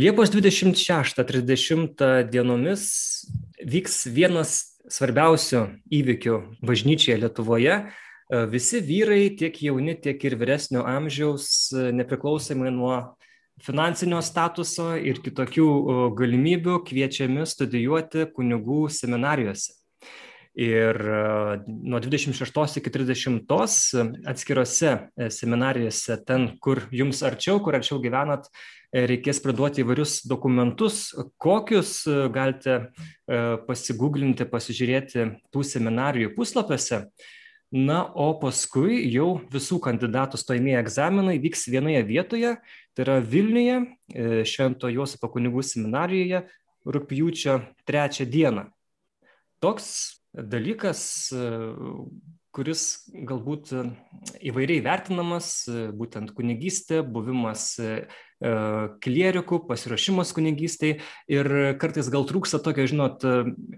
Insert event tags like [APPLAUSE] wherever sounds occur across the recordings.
Liepos 26-30 dienomis vyks vienas svarbiausių įvykių bažnyčioje Lietuvoje. Visi vyrai, tiek jauni, tiek ir vyresnio amžiaus, nepriklausomai nuo finansinio statuso ir kitokių galimybių, kviečiami studijuoti kunigų seminarijose. Ir nuo 26 iki 30 atskirose seminarijose, ten, kur jums arčiau, kur arčiau gyvenat, reikės priduoti įvairius dokumentus, kokius galite pasigūglinti, pasižiūrėti tų seminarijų puslapiuose. Na, o paskui jau visų kandidatų stojimieji egzaminai vyks vienoje vietoje, tai yra Vilniuje, Švento Josipo kunigų seminarijoje, rūpjūčio trečią dieną. Toks dalykas, kuris galbūt įvairiai vertinamas, būtent kunigystė, buvimas klierikų, pasiruošimas kunigystai ir kartais gal trūksta tokio, žinot,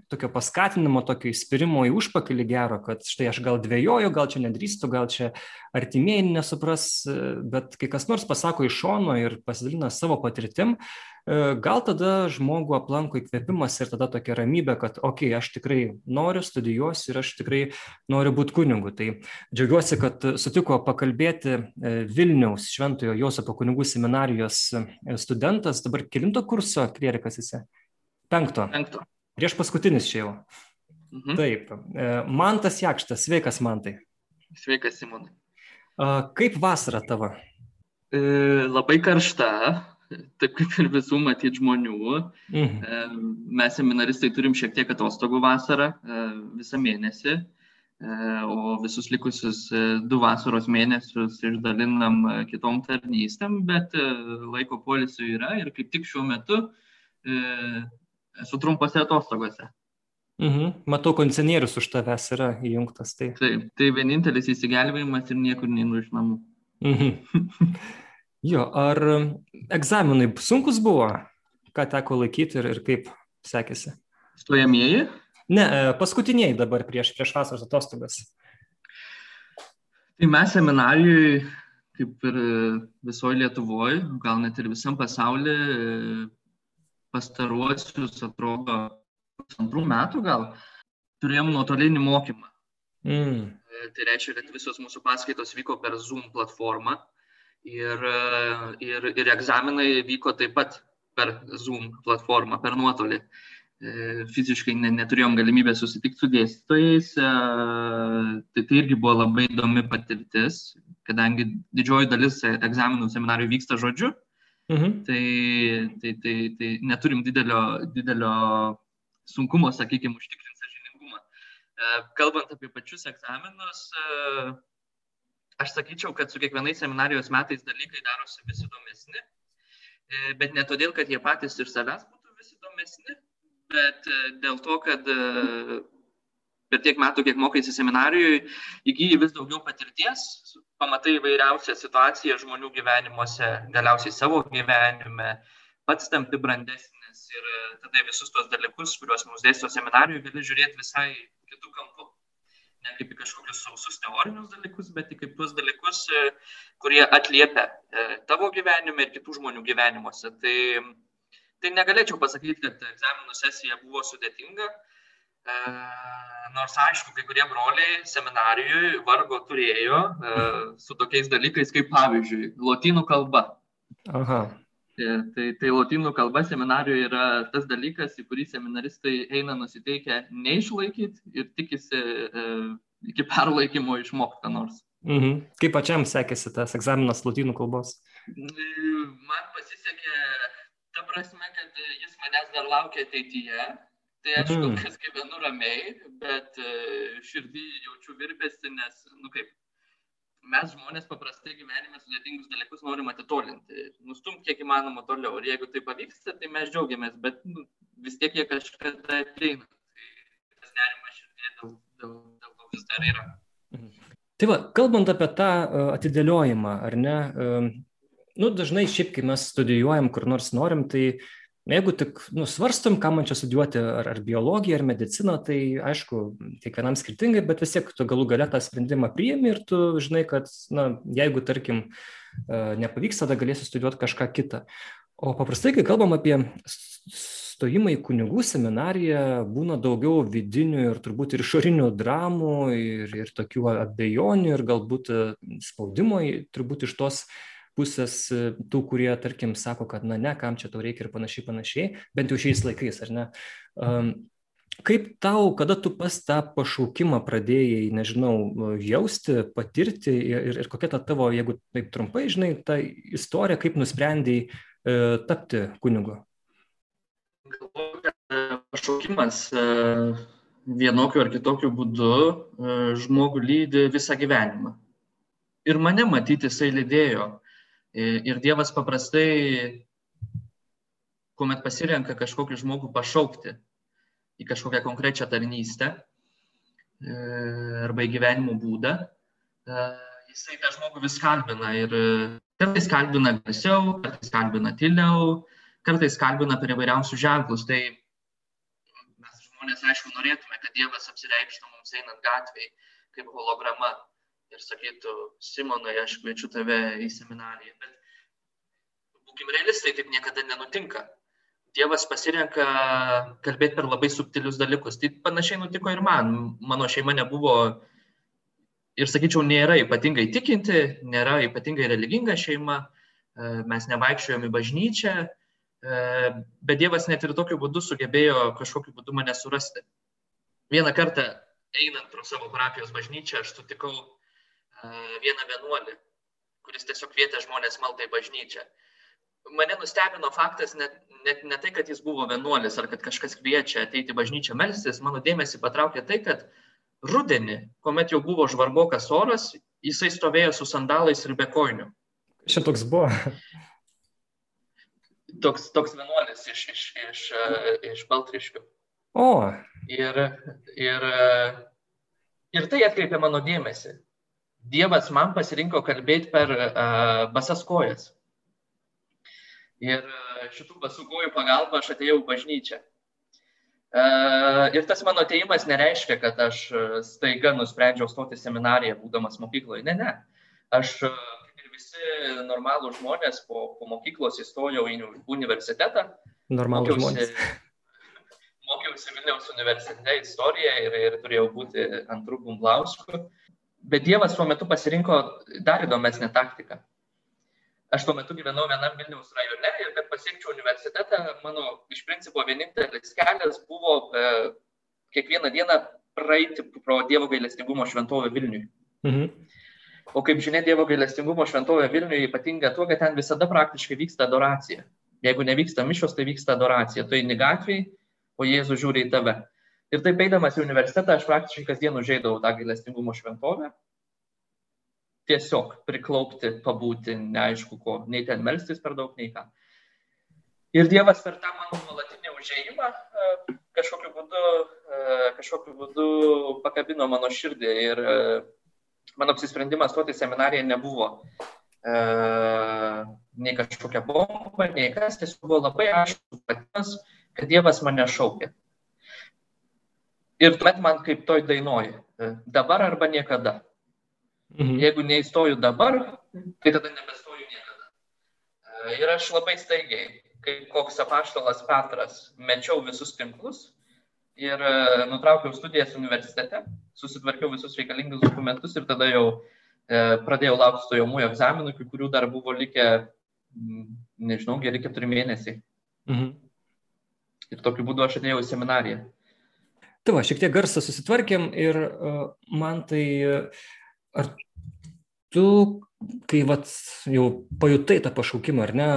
tokio paskatinimo, tokio įspirimo į užpakalį gero, kad štai aš gal dvėjoju, gal čia nedrįstu, gal čia artimieji nesupras, bet kai kas nors pasako iš šono ir pasidalina savo patirtim, gal tada žmogų aplanko įkvėpimas ir tada tokia ramybė, kad, okei, okay, aš tikrai noriu, studijuosiu ir aš tikrai noriu būti kunigu. Tai džiaugiuosi, kad sutiko pakalbėti Vilniaus Šventojo Josapo kunigų seminarijos studentas, dabar kilinto kurso klierikas jisai? Penkto. Penkto. Prieš paskutinis čia jau. Mhm. Taip. Mantas Jakštas, sveikas Mantai. Sveikas Simonai. Kaip vasara tavo? E, labai karšta, taip kaip ir visų matyti žmonių. Mhm. Mes seminaristai turim šiek tiek atostogų vasarą, visą mėnesį, o visus likusius du vasaros mėnesius išdalinam kitom tarnystėm, bet laiko polisio yra ir kaip tik šiuo metu esu trumpose atostogose. Mhm. Matau, kondicionierius už tavęs yra įjungtas. Tai... Taip, tai vienintelis įsigelbėjimas ir niekur neinu iš namų. Mhm. [LAUGHS] Jo, ar egzaminai sunkus buvo, ką teko laikyti ir, ir kaip sekėsi? Stojamieji? Ne, paskutiniai dabar prieš, prieš vasaros atostogas. Tai mes seminarijoje, kaip ir visoje Lietuvoje, gal net ir visam pasaulyje, pastaruosius, atrodo, pusantrų metų gal, turėjom nuotolinį mokymą. Mm. Tai reiškia, kad visos mūsų paskaitos vyko per Zoom platformą ir, ir, ir egzaminai vyko taip pat per Zoom platformą, per nuotolį. Fiziškai ne, neturėjom galimybę susitikti su dėstytojais, tai tai irgi buvo labai įdomi patirtis, kadangi didžioji dalis egzaminų seminarijų vyksta žodžiu, mhm. tai, tai, tai, tai neturim didelio, didelio sunkumo, sakykime, užtikrinti sažiningumą. Kalbant apie pačius egzaminus, aš sakyčiau, kad su kiekvienais seminarijos metais dalykai darosi vis įdomesni, bet ne todėl, kad jie patys iš savęs būtų vis įdomesni, bet dėl to, kad per tiek metų, kiek mokaisi seminarijoje, įgyji vis daugiau patirties, pamatai įvairiausią situaciją žmonių gyvenimuose, galiausiai savo gyvenime, pats tampi brandesnis ir tada visus tos dalykus, kuriuos mums dėsto seminarijoje, gali žiūrėti visai ne kaip į kažkokius sausus teorinius dalykus, bet į kaip tuos dalykus, kurie atliepia tavo gyvenime ir kitų žmonių gyvenimuose. Tai, tai negalėčiau pasakyti, kad egzaminų sesija buvo sudėtinga, nors aišku, kai kurie broliai seminarijoje vargo turėjo su tokiais dalykais kaip pavyzdžiui, lotynų kalba. Aha. Tai, tai lotynų kalba seminarijoje yra tas dalykas, į kurį seminaristai eina nusiteikę neišlaikyti ir tikisi e, iki perlaikymo išmokti ką nors. Mhm. Kaip pačiam sekėsi tas egzaminas lotynų kalbos? Man pasisekė ta prasme, kad jis manęs dar laukia ateityje. Tai aš kol kas gyvenu ramiai, bet širdį jaučiu virpėsi, nes, nu kaip, mes žmonės paprastai gyvenime sudėtingus dalykus norim atitolinti, nustumti kiek įmanoma toliau. Ir jeigu tai pavyksta, tai mes džiaugiamės, bet nu, vis tiek jie kažkada ateina. Tai tas nerimas širdie dėl, dėl, dėl to vis dar yra. Tai va, kalbant apie tą atidėliojimą, ar ne, nu, dažnai šiaip, kai mes studijuojam kur nors norim, tai Jeigu tik nusvarstom, ką man čia studijuoti, ar, ar biologiją, ar mediciną, tai aišku, kiekvienam skirtingai, bet vis tiek tu galų galę tą sprendimą priimi ir tu žinai, kad, na, jeigu, tarkim, nepavyks, tada galėsi studijuoti kažką kitą. O paprastai, kai kalbam apie stojimą į kunigų seminariją, būna daugiau vidinių ir turbūt ir išorinių dramų, ir, ir tokių abejonių, ir galbūt e, spaudimo, turbūt iš tos pusės e, tų, kurie, tarkim, sako, kad, na, ne, kam čia tau reikia ir panašiai, panašiai, bent jau šiais laikais, ar ne? Um, Kaip tau, kada tu pas tą pašaukimą pradėjai, nežinau, jausti, patirti ir, ir kokia ta tavo, jeigu taip trumpai, žinai, ta istorija, kaip nusprendėjai e, tapti kunigu? Galvoju, kad e, pašaukimas e, vienokiu ar kitokiu būdu e, žmogų lydi visą gyvenimą. Ir mane matyti jisai lydėjo. Ir Dievas paprastai, kuomet pasirenka kažkokį žmogų pašaukti, į kažkokią konkrečią tarnystę e, arba į gyvenimo būdą, e, jisai tą žmogų vis kalbina ir e, kartais kalbina garsiau, kartais kalbina tyliau, kartais kalbina per įvairiausius ženklus. Tai mes žmonės, aišku, norėtume, kad Dievas apsireikštų mums einant gatvėje kaip holograma ir sakytų, Simonai, aš kviečiu tave į seminariją. Bet būkim realistai, taip niekada nenutinka. Dievas pasirenka kalbėti per labai subtilius dalykus. Tai panašiai nutiko ir man. Mano šeima nebuvo ir, sakyčiau, nėra ypatingai tikinti, nėra ypatingai religinga šeima, e, mes nevaikščiojom į bažnyčią, e, bet Dievas net ir tokiu būdu sugebėjo kažkokiu būdu mane surasti. Vieną kartą einant pro savo parapijos bažnyčią, aš sutikau vieną vienuolį, kuris tiesiog kvietė žmonės maltai bažnyčią mane nustebino faktas net, net ne tai, kad jis buvo vienuolis ar kad kažkas kviečia ateiti bažnyčią melstis, mano dėmesį patraukė tai, kad rudenį, kuomet jau buvo žvarbokas oras, jisai stovėjo su sandalais ir be koinių. Šitoks buvo. Toks, toks vienuolis iš, iš, iš, iš Baltriškių. O. Ir, ir, ir tai atkreipė mano dėmesį. Dievas man pasirinko kalbėti per uh, basas kojas. Ir e, šitų basų kojų pagalba aš atėjau bažnyčią. E, ir tas mano ateimas nereiškia, kad aš staiga nusprendžiau stoti seminariją, būdamas mokykloje. Ne, ne. Aš, kaip ir visi normalūs žmonės, po, po mokyklos įstojau į universitetą. Normalūs žmonės. Mokiausi Vilniaus universitete istoriją ir, ir turėjau būti antrų bumblauskų. Bet Dievas tuo metu pasirinko dar įdomesnę taktiką aš tuo metu gyvenau vienam Vilniaus rajone ir kad pasiekčiau universitetą, mano iš principo vienintelis kelias buvo e, kiekvieną dieną praeiti pro Dievo gailestingumo šventovę Vilniui. Mhm. O kaip žinia, Dievo gailestingumo šventovė Vilniuje ypatinga tuo, kad ten visada praktiškai vyksta adoracija. Jeigu nevyksta mišos, tai vyksta adoracija. Tu eini gatviai, o Jėzus žiūri į tave. Ir taip eidamas į universitetą, aš praktiškai kasdien užėdavau tą gailestingumo šventovę tiesiog priklaupti, pabūti, neaišku ko, nei ten melstis per daug, nei ką. Ir Dievas per tą mano nuolatinį užėjimą e, kažkokiu būdu, e, kažkokiu būdu pakabino mano širdį ir e, mano apsisprendimas stoti seminariją nebuvo nei kažkokia bomba, nei kas, tiesiog buvo labai aišku patimas, kad Dievas mane šaukė. Ir tuomet man kaip toj dainoji, dabar arba niekada. Mhm. Jeigu neįstoju dabar, tai tada nebestoju niekada. E, ir aš labai staigiai, kaip koks apaštalas Petras, mečiau visus tinklus ir e, nutraukiau studijas universitete, susitvarkiau visus reikalingus dokumentus ir tada jau e, pradėjau laukti stojamųjų egzaminų, kai kurių dar buvo likę, nežinau, geri keturi mėnesiai. Mhm. Ir tokiu būdu aš atėjau į seminariją. Tai va, šiek tiek garsą susitvarkėm ir uh, man tai uh, ar tu, kai vat, jau pajutai tą pašaukimą, ar ne,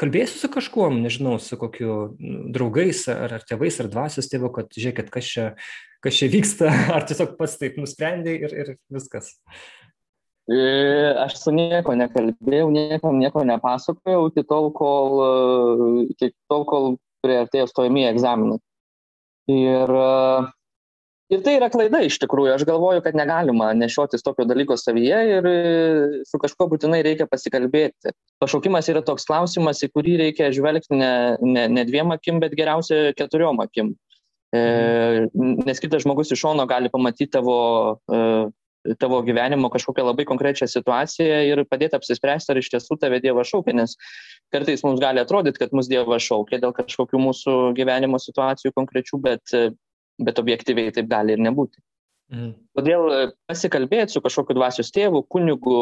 kalbėsi su kažkuom, nežinau, su kokiu draugais, ar, ar tėvais, ar dvasios tėvu, kad žiūrėkit, kas čia, kas čia vyksta, [LAUGHS] ar tiesiog pats taip nusprendai ir, ir viskas. E, aš su nieko nekalbėjau, niekam nieko nepasakojau, iki tol, kol, iki tol, kol prieartėjo stojami egzaminai. Ir uh, Ir tai yra klaida iš tikrųjų. Aš galvoju, kad negalima nešiotis tokio dalyko savyje ir e, su kažkuo būtinai reikia pasikalbėti. Pašaukimas yra toks klausimas, į kurį reikia žvelgti ne, ne, ne dviem akim, bet geriausia keturiom akim. E, nes kitas žmogus iš šono gali pamatyti tavo e, tavo gyvenimo kažkokią labai konkrečią situaciją ir padėti apsispręsti, ar iš tiesų tave Dievas šaukia, nes kartais mums gali atrodyti, kad mus Dievas šaukia dėl kažkokių mūsų gyvenimo situacijų konkrečių, bet, bet objektyviai taip gali ir nebūti. Mhm. Todėl pasikalbėti su kažkokiu dvasios tėvu, kunigu,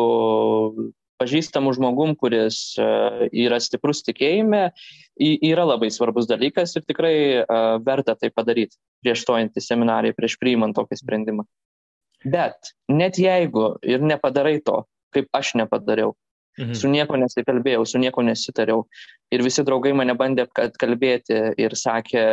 pažįstamu žmogum, kuris yra stiprus tikėjime, yra labai svarbus dalykas ir tikrai verta tai padaryti prieš stojant į seminariją, prieš priimant tokį sprendimą. Bet net jeigu ir nepadarai to, kaip aš nepadariau, mhm. su nieko nesikalbėjau, su nieko nesitariau ir visi draugai mane bandė atkalbėti ir sakė,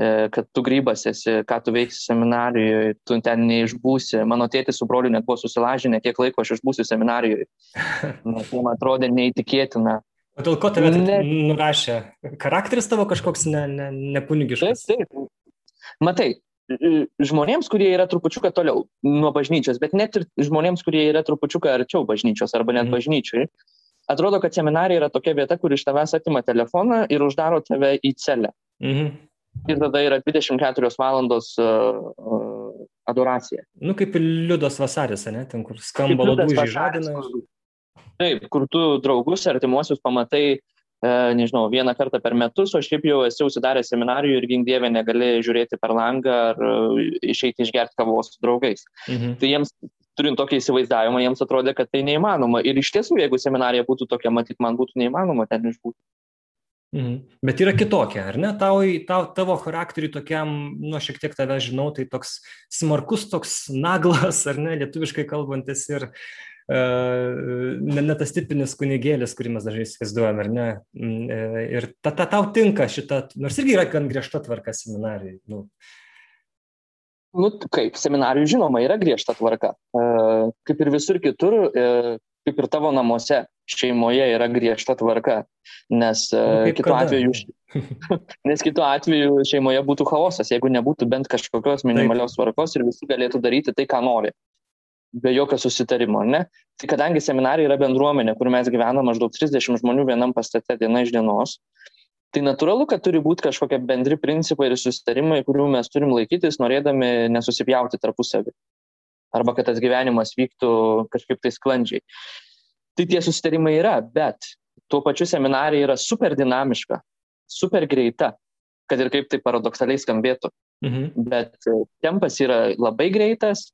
E, kad tu grybas esi, ką tu veiksi seminarijoje, tu ten neišbūsi. Mano tėtis su broliu net buvo susilažinę, kiek laiko aš išbūsiu seminarijoje. [LAUGHS] Nes tai man atrodė neįtikėtina. O dėl ko tave ne... nurašė? Charakteris tavo kažkoks ne, ne, nepunigiškas? Taip, taip. Matai, žmonėms, kurie yra trupučiuką toliau nuo bažnyčios, bet net ir žmonėms, kurie yra trupučiuką arčiau bažnyčios arba net mm. bažnyčiai, atrodo, kad seminarija yra tokia vieta, kur iš tavęs atima telefoną ir uždaro tave į celę. -hmm ir tada yra 24 valandos uh, adoracija. Nu, kaip ir Liudos vasaris, ne, ten, kur skamba labai žadina. Taip, kur tu draugus, artimuosius pamatai, e, nežinau, vieną kartą per metus, o šiaip jau esi užsidaręs seminarijų ir gink dievė negali žiūrėti per langą ar e, išeiti išgerti kavos su draugais. Mhm. Tai jiems, turint tokį įsivaizdavimą, jiems atrodė, kad tai neįmanoma. Ir iš tiesų, jeigu seminarija būtų tokia, matyt, man būtų neįmanoma ten išbūti. Mhm. Bet yra kitokia, ar ne? Tau, tau, tavo charakteriui tokiam, nu, šiek tiek tave žinau, tai toks smarkus, toks naglas, ar ne, lietuviškai kalbantis ir uh, ne, ne tas tipinis kunigėlis, kurį mes dažnai įsivaizduojam, ar ne? Uh, ir ta, ta, tau tinka šita, nors irgi yra gan griežta tvarka seminarijai. Nu. Nu, kaip, seminarijų žinoma yra griežta tvarka. Uh, kaip ir visur kitur, kaip ir tavo namuose šeimoje yra griežta tvarka, nes nu, e, kitu, atveju, [LAUGHS] nes kitu atveju šeimoje būtų chaosas, jeigu nebūtų bent kažkokios minimalios Taip. tvarkos ir visi galėtų daryti tai, ką nori, be jokio susitarimo, ne? Tai kadangi seminarija yra bendruomenė, kur mes gyvename maždaug 30 žmonių vienam pastate diena iš dienos, tai natūralu, kad turi būti kažkokie bendri principai ir susitarimai, kurių mes turim laikytis, norėdami nesusipjauti tarpusavį. Arba kad tas gyvenimas vyktų kažkaip tai sklandžiai tai tie susitarimai yra, bet tuo pačiu seminarija yra super dinamiška, super greita, kad ir kaip tai paradoksaliai skambėtų. Mhm. Bet tempas yra labai greitas,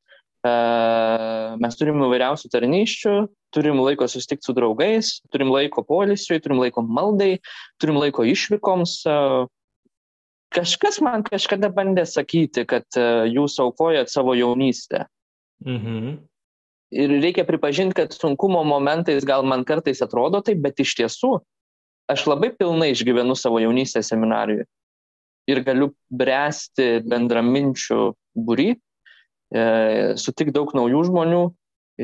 mes turim įvairiausių tarnyščių, turim laiko susitikti su draugais, turim laiko polisiui, turim laiko maldai, turim laiko išvykoms. E, kažkas man kažkada bandė sakyti, kad jūs aukojat savo jaunystę. Mhm ir reikia pripažinti, kad sunkumo momentais gal man kartais atrodo taip, bet iš tiesų aš labai pilnai išgyvenu savo jaunystę seminarijoje ir galiu bręsti bendraminčių būry, e, sutik daug naujų žmonių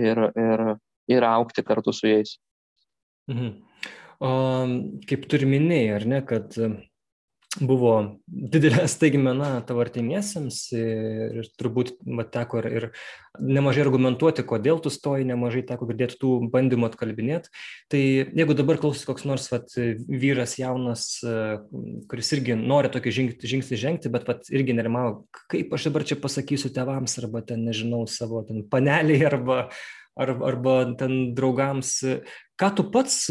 ir, ir, ir aukti kartu su jais. Mhm. O, kaip turi minėjai, ar ne, kad buvo didelė [LAUGHS] staigmena tavo artimiesiems ir turbūt va, teko ir, ir nemažai argumentuoti, kodėl tu stoji, nemažai teko girdėti tų bandymų atkalbinėti. Tai jeigu dabar klausosi koks nors vat, vyras jaunas, kuris irgi nori tokį žingsnį, žingsnį žengti, bet vat, irgi nerimavo, kaip aš dabar čia pasakysiu tevams arba ten, nežinau, savo ten paneliai arba ar, arba ten draugams. Ką tu pats,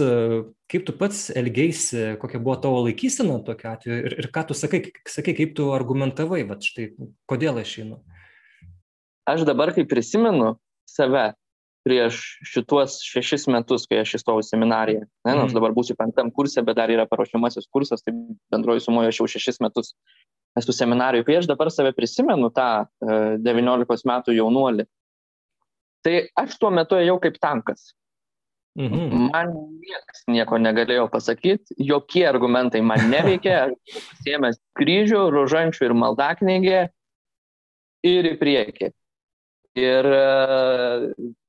kaip tu pats elgeisi, kokia buvo tavo laikysena tokiu atveju ir, ir ką tu sakai, sakai, kaip tu argumentavai, va štai, kodėl aš einu? Aš dabar, kai prisimenu save prieš šituos šešis metus, kai aš įstojau seminariją, ne, nors mm. dabar būsiu penktam kursė, bet dar yra paruošiamasis kursas, tai bendroji sumoje aš jau šešis metus esu seminarijoje. Kai aš dabar save prisimenu tą e, 19 metų jaunuolį, Tai aš tuo metu ėjau kaip tankas. Mhm. Man niekas nieko negalėjo pasakyti, jokie argumentai man neveikė, [LAUGHS] aš pasiėmęs kryžių, rožančių ir maldaknygę ir į priekį. Ir,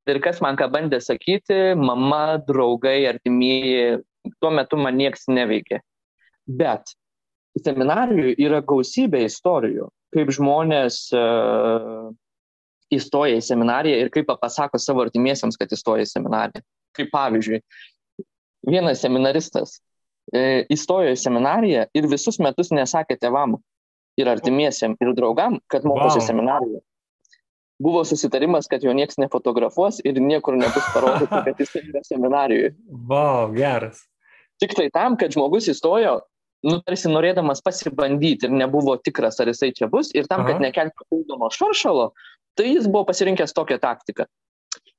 ir kas man ką bandė sakyti, mama, draugai, artimieji, tuo metu man niekas neveikė. Bet seminarijų yra gausybė istorijų, kaip žmonės uh, įstoja į seminariją ir kaip pasako savo artimiesiams, kad įstoja į seminariją. Kaip pavyzdžiui, vienas seminaristas e, įstojo į seminariją ir visus metus nesakė tevam ir artimiesiam ir draugam, kad mokosi wow. seminarijoje. buvo susitarimas, kad jo niekas nefotografuos ir niekur nebus parodyta, kad jis yra seminarijoje. Wow, geras. Tik tai tam, kad žmogus įstojo, nu, tarsi norėdamas pasibandyti ir nebuvo tikras, ar jisai čia bus, ir tam, Aha. kad nekelti papildomo šaršalo, tai jis buvo pasirinkęs tokią taktiką.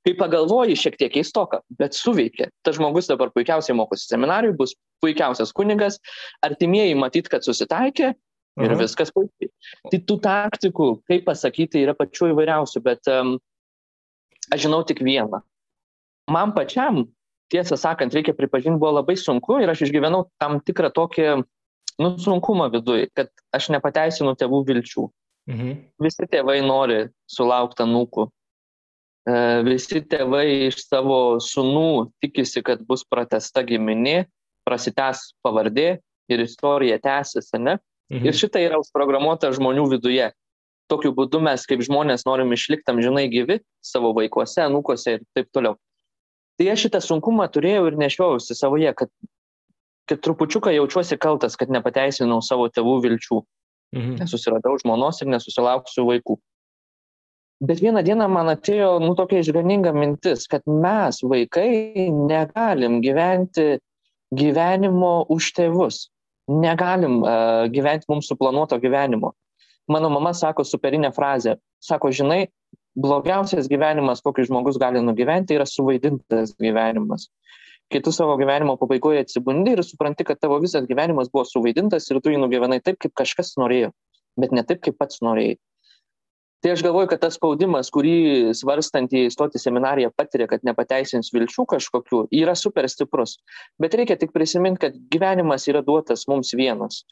Kai pagalvoji, šiek tiek keistoka, bet suveikė. Tas žmogus dabar puikiausiai mokosi seminarijui, bus puikiausias kunigas, artimieji matyt, kad susitaikė ir Aha. viskas puikiai. Tai tų taktikų, kaip pasakyti, yra pačių įvairiausių, bet um, aš žinau tik vieną. Man pačiam, tiesą sakant, reikia pripažinti, buvo labai sunku ir aš išgyvenau tam tikrą tokį nu, sunkumą viduje, kad aš nepateisinu tėvų vilčių. Mhm. Visi tėvai nori sulaukti anūkų, E, visi tėvai iš savo sunų tikisi, kad bus pratesta giminė, prasitęs pavardė ir istorija tęsis, ne? Mhm. Ir šitą yra užprogramuota žmonių viduje. Tokiu būdu mes kaip žmonės norim išlikti amžinai gyvi savo vaikuose, anūkose ir taip toliau. Tai aš šitą sunkumą turėjau ir nešiojausi savoje, kad, kad trupučiuką jaučiuosi kaltas, kad nepateisinau savo tėvų vilčių. Mhm. Nesusiradau žmonos ir nesusilauksiu vaikų. Bet vieną dieną man atėjo, nu, tokia išganinga mintis, kad mes, vaikai, negalim gyventi gyvenimo už tėvus. Negalim uh, gyventi mums suplanuoto gyvenimo. Mano mama sako superinę frazę. Sako, žinai, blogiausias gyvenimas, kokį žmogus gali nugyventi, yra suvaidintas gyvenimas. Kai tu savo gyvenimo pabaigoje atsibundi ir supranti, kad tavo visas gyvenimas buvo suvaidintas ir tu jį nugyvenai taip, kaip kažkas norėjo, bet ne taip, kaip pats norėjai. Tai aš galvoju kad tas spaudimas kurį svarstantieji stoti į seminariją patiria kad nepateisins vilčių kažkokių yra super stiprus. Bet reikia tik prisimint kad gyvenimas yra duotas mums vienas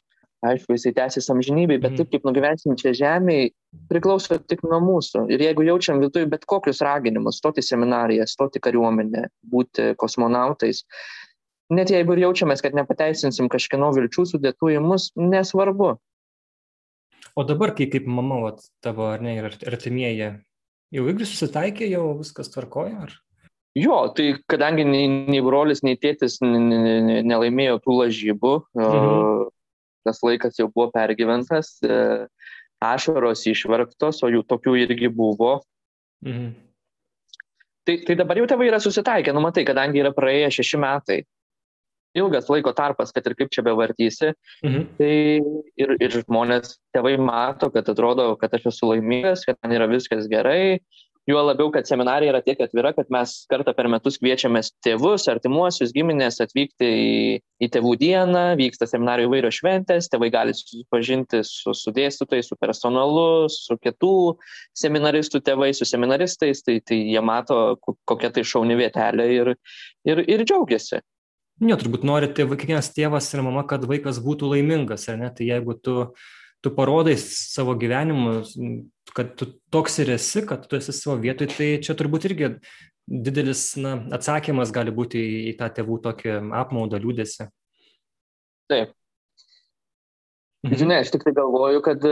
aišku jisai tęsis amžinybėj bet mhm. taip kaip nugyvensim čia žemėj priklauso tik nuo mūsų ir jeigu jaučiam viduj bet kokius raginimus stoti seminariją stoti kariuomenę būti kosmonautais net jeigu ir jaučiamės kad nepateisinsim kažkieno vilčių sudėtų į mus nesvarbu O dabar, kai kaip mama, vat, tavo ar ne, ir artimieji, jau irgi susitaikė, jau viskas tvarkoja? Ar? Jo, tai kadangi nei, nei brolis, nei tėtis nelaimėjo tų lažybų, mhm. Tas laikas jau buvo pergyventas, e, ašaros išvargtos, o jų tokių irgi buvo. Mhm. Tai, tai dabar jau tėvai yra susitaikę, nu matai, kadangi yra praėję šeši metai, ilgas laiko tarpas, kad ir kaip čia bevartysi. Mhm. Tai ir, ir žmonės, tėvai mato, kad atrodo, kad aš esu laimingas, kad man yra viskas gerai. Juo labiau, kad seminarija yra tiek atvira, kad mes kartą per metus kviečiamės tėvus, artimuosius, giminės atvykti į, į tėvų dieną, vyksta seminarijų įvairios šventės, tėvai gali susipažinti su, su dėstytojais, su personalu, su kitų seminaristų tėvais, su seminaristais, tai, tai jie mato, kokia tai šauni vietelė ir, ir, ir džiaugiasi. Ne, turbūt nori tėvai, kiekvienas tėvas ir mama, kad vaikas būtų laimingas, ar ne? Tai jeigu tu, tu parodai savo gyvenimu, kad tu toks ir esi, kad tu esi savo vietoj, tai čia turbūt irgi didelis na, atsakymas gali būti į, į tą tėvų tokį apmaudą, liūdėsi. Taip. Mhm. Žinai, aš tik tai galvoju, kad,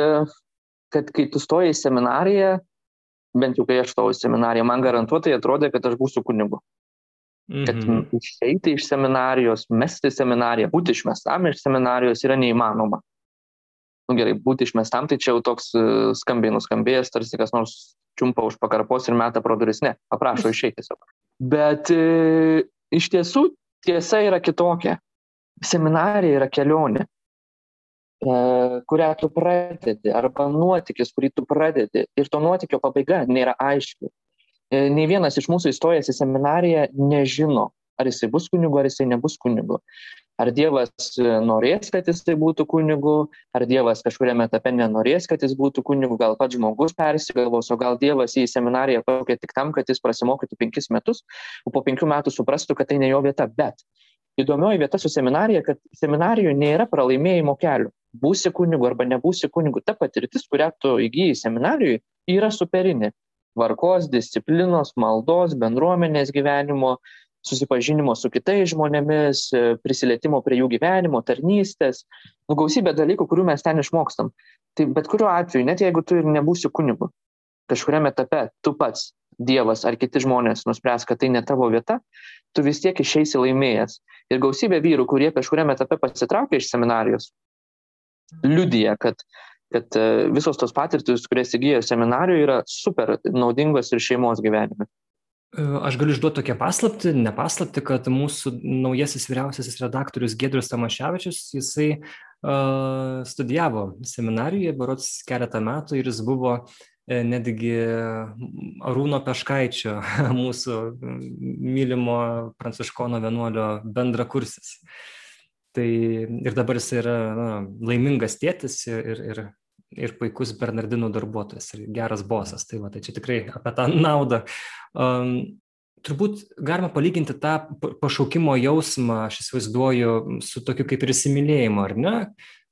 kad kai tu stoji į seminariją, bent jau kai aš stojau į seminariją, man garantuotai atrodė, kad aš būsiu kunigu. Kad mhm. išeiti iš seminarijos, mesti seminariją, būti išmestam iš seminarijos yra neįmanoma. Nu, gerai, būti išmestam, tai čia jau toks e, skambiai nuskambėjęs, tarsi kas nors čiumpa už pakarpos ir meta pro duris. Ne, aprašo išeiti tiesiog. Bet e, iš tiesų tiesa yra kitokia. Seminarija yra kelionė, e, kurią tu pradedi, arba nuotykis, kurį tu pradedi. Ir to nuotykio pabaiga nėra aiški. Nei vienas iš mūsų įstojęs į seminariją nežino, ar jisai bus kunigu, ar jisai nebus kunigu. Ar Dievas e, norės, kad jisai būtų kunigu, ar Dievas kažkuriame etape nenorės, kad jis būtų kunigu, gal pats žmogus persigalvos, o gal Dievas į seminariją paukė tik tam, kad jis prasimokytų penkis metus, o po penkių metų suprastų, kad tai ne jo vieta. Bet įdomioji vieta su seminarija, kad seminarijoje nėra pralaimėjimo kelių. Būsi kunigu arba nebūsi kunigu. Ta patirtis, kurią tu įgyji seminarijoje, yra superinė tvarkos, disciplinos, maldos, bendruomenės gyvenimo, susipažinimo su kitais žmonėmis, prisilietimo prie jų gyvenimo, tarnystės, nu, gausybė dalykų, kurių mes ten išmokstam. Tai bet kuriuo atveju, net jeigu tu ir nebūsi kunigu, kažkuriame etape tu pats, Dievas ar kiti žmonės nuspręs, kad tai ne tavo vieta, tu vis tiek išeisi laimėjęs. Ir gausybė vyrų, kurie kažkuriame etape pasitraukia iš seminarijos, liudija, kad kad e, visos tos patirtis, kurias įgyjo seminarijoje, yra super naudingos ir šeimos gyvenime. E, aš galiu išduoti tokią paslapti, ne paslapti, kad mūsų naujasis vyriausiasis redaktorius Gedrius Tamaševičius, jisai uh, studijavo seminarijoje, barots keletą metų ir jis buvo netgi Arūno Peškaičio, [LAUGHS] mūsų mylimo pranciškono vienuolio bendrakursis. Tai ir dabar jis yra na, laimingas tėtis ir, ir, ir puikus Bernardinų darbuotojas ir geras bosas. Tai, va, tai čia tikrai apie tą naudą. Um, turbūt galima palyginti tą pašaukimo jausmą, aš įsivaizduoju, su tokiu kaip ir įsimylėjimu, ar ne?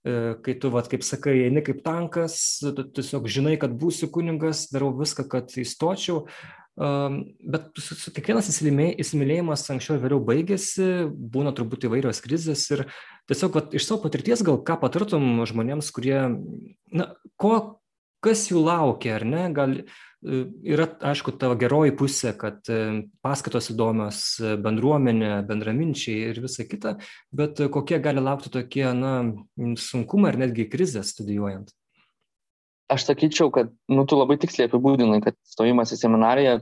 E, kai tu, vat, kaip sakai, eini kaip tankas, tu tiesiog žinai, kad būsiu kuningas, darau viską, kad įstočiau, Bet kiekvienas įsimylėjimas anksčiau ir vėliau baigėsi, būna turbūt įvairios krizės ir tiesiog vat, iš savo patirties gal ką patartum žmonėms, kurie, na, ko, kas jų laukia, ar ne, gal e, yra, aišku, tavo geroji pusė, kad e, paskaitos įdomios, e, bendruomenė, bendraminčiai ir visa kita, bet kokie gali laukti tokie, na, sunkumai ar netgi krizės studijuojant? Aš sakyčiau, kad, nu, tu labai tiksliai apibūdinai, kad stojimas į seminariją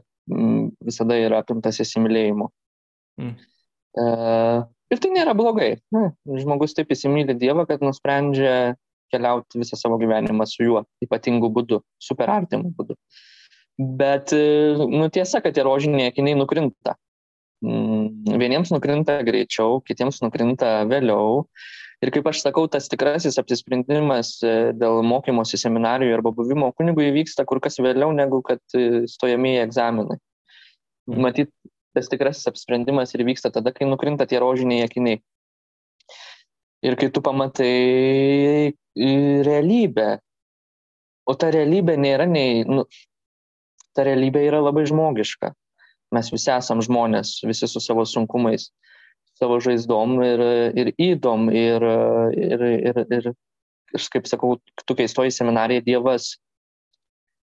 visada yra apimtas įsimylėjimu. Mm. E, ir tai nėra blogai. Na, žmogus taip įsimylė Dievą, kad nusprendžia keliauti visą savo gyvenimą su juo ypatingu būdu, super artimu būdu. Bet e, nu, tiesa, kad tie rožiniai akiniai nukrinta. Mm, vieniems nukrinta greičiau, kitiems nukrinta vėliau. Ir kaip aš sakau, tas tikrasis apsisprendimas e, dėl mokymosi seminarijų arba buvimo kunigu įvyksta kur kas vėliau negu kad e, stojamieji egzaminai. Mhm. Matyt, tas tikrasis apsisprendimas ir vyksta tada, kai nukrinta tie rožiniai akiniai. Ir kai tu pamatai realybę, o ta realybė nėra nei, nu, ta realybė yra labai žmogiška. Mes visi esam žmonės, visi su savo sunkumais savo žaizdom ir, ir įdom. Ir, ir, ir, ir, ir kaip sakau, tu kai stoji seminariją, Dievas,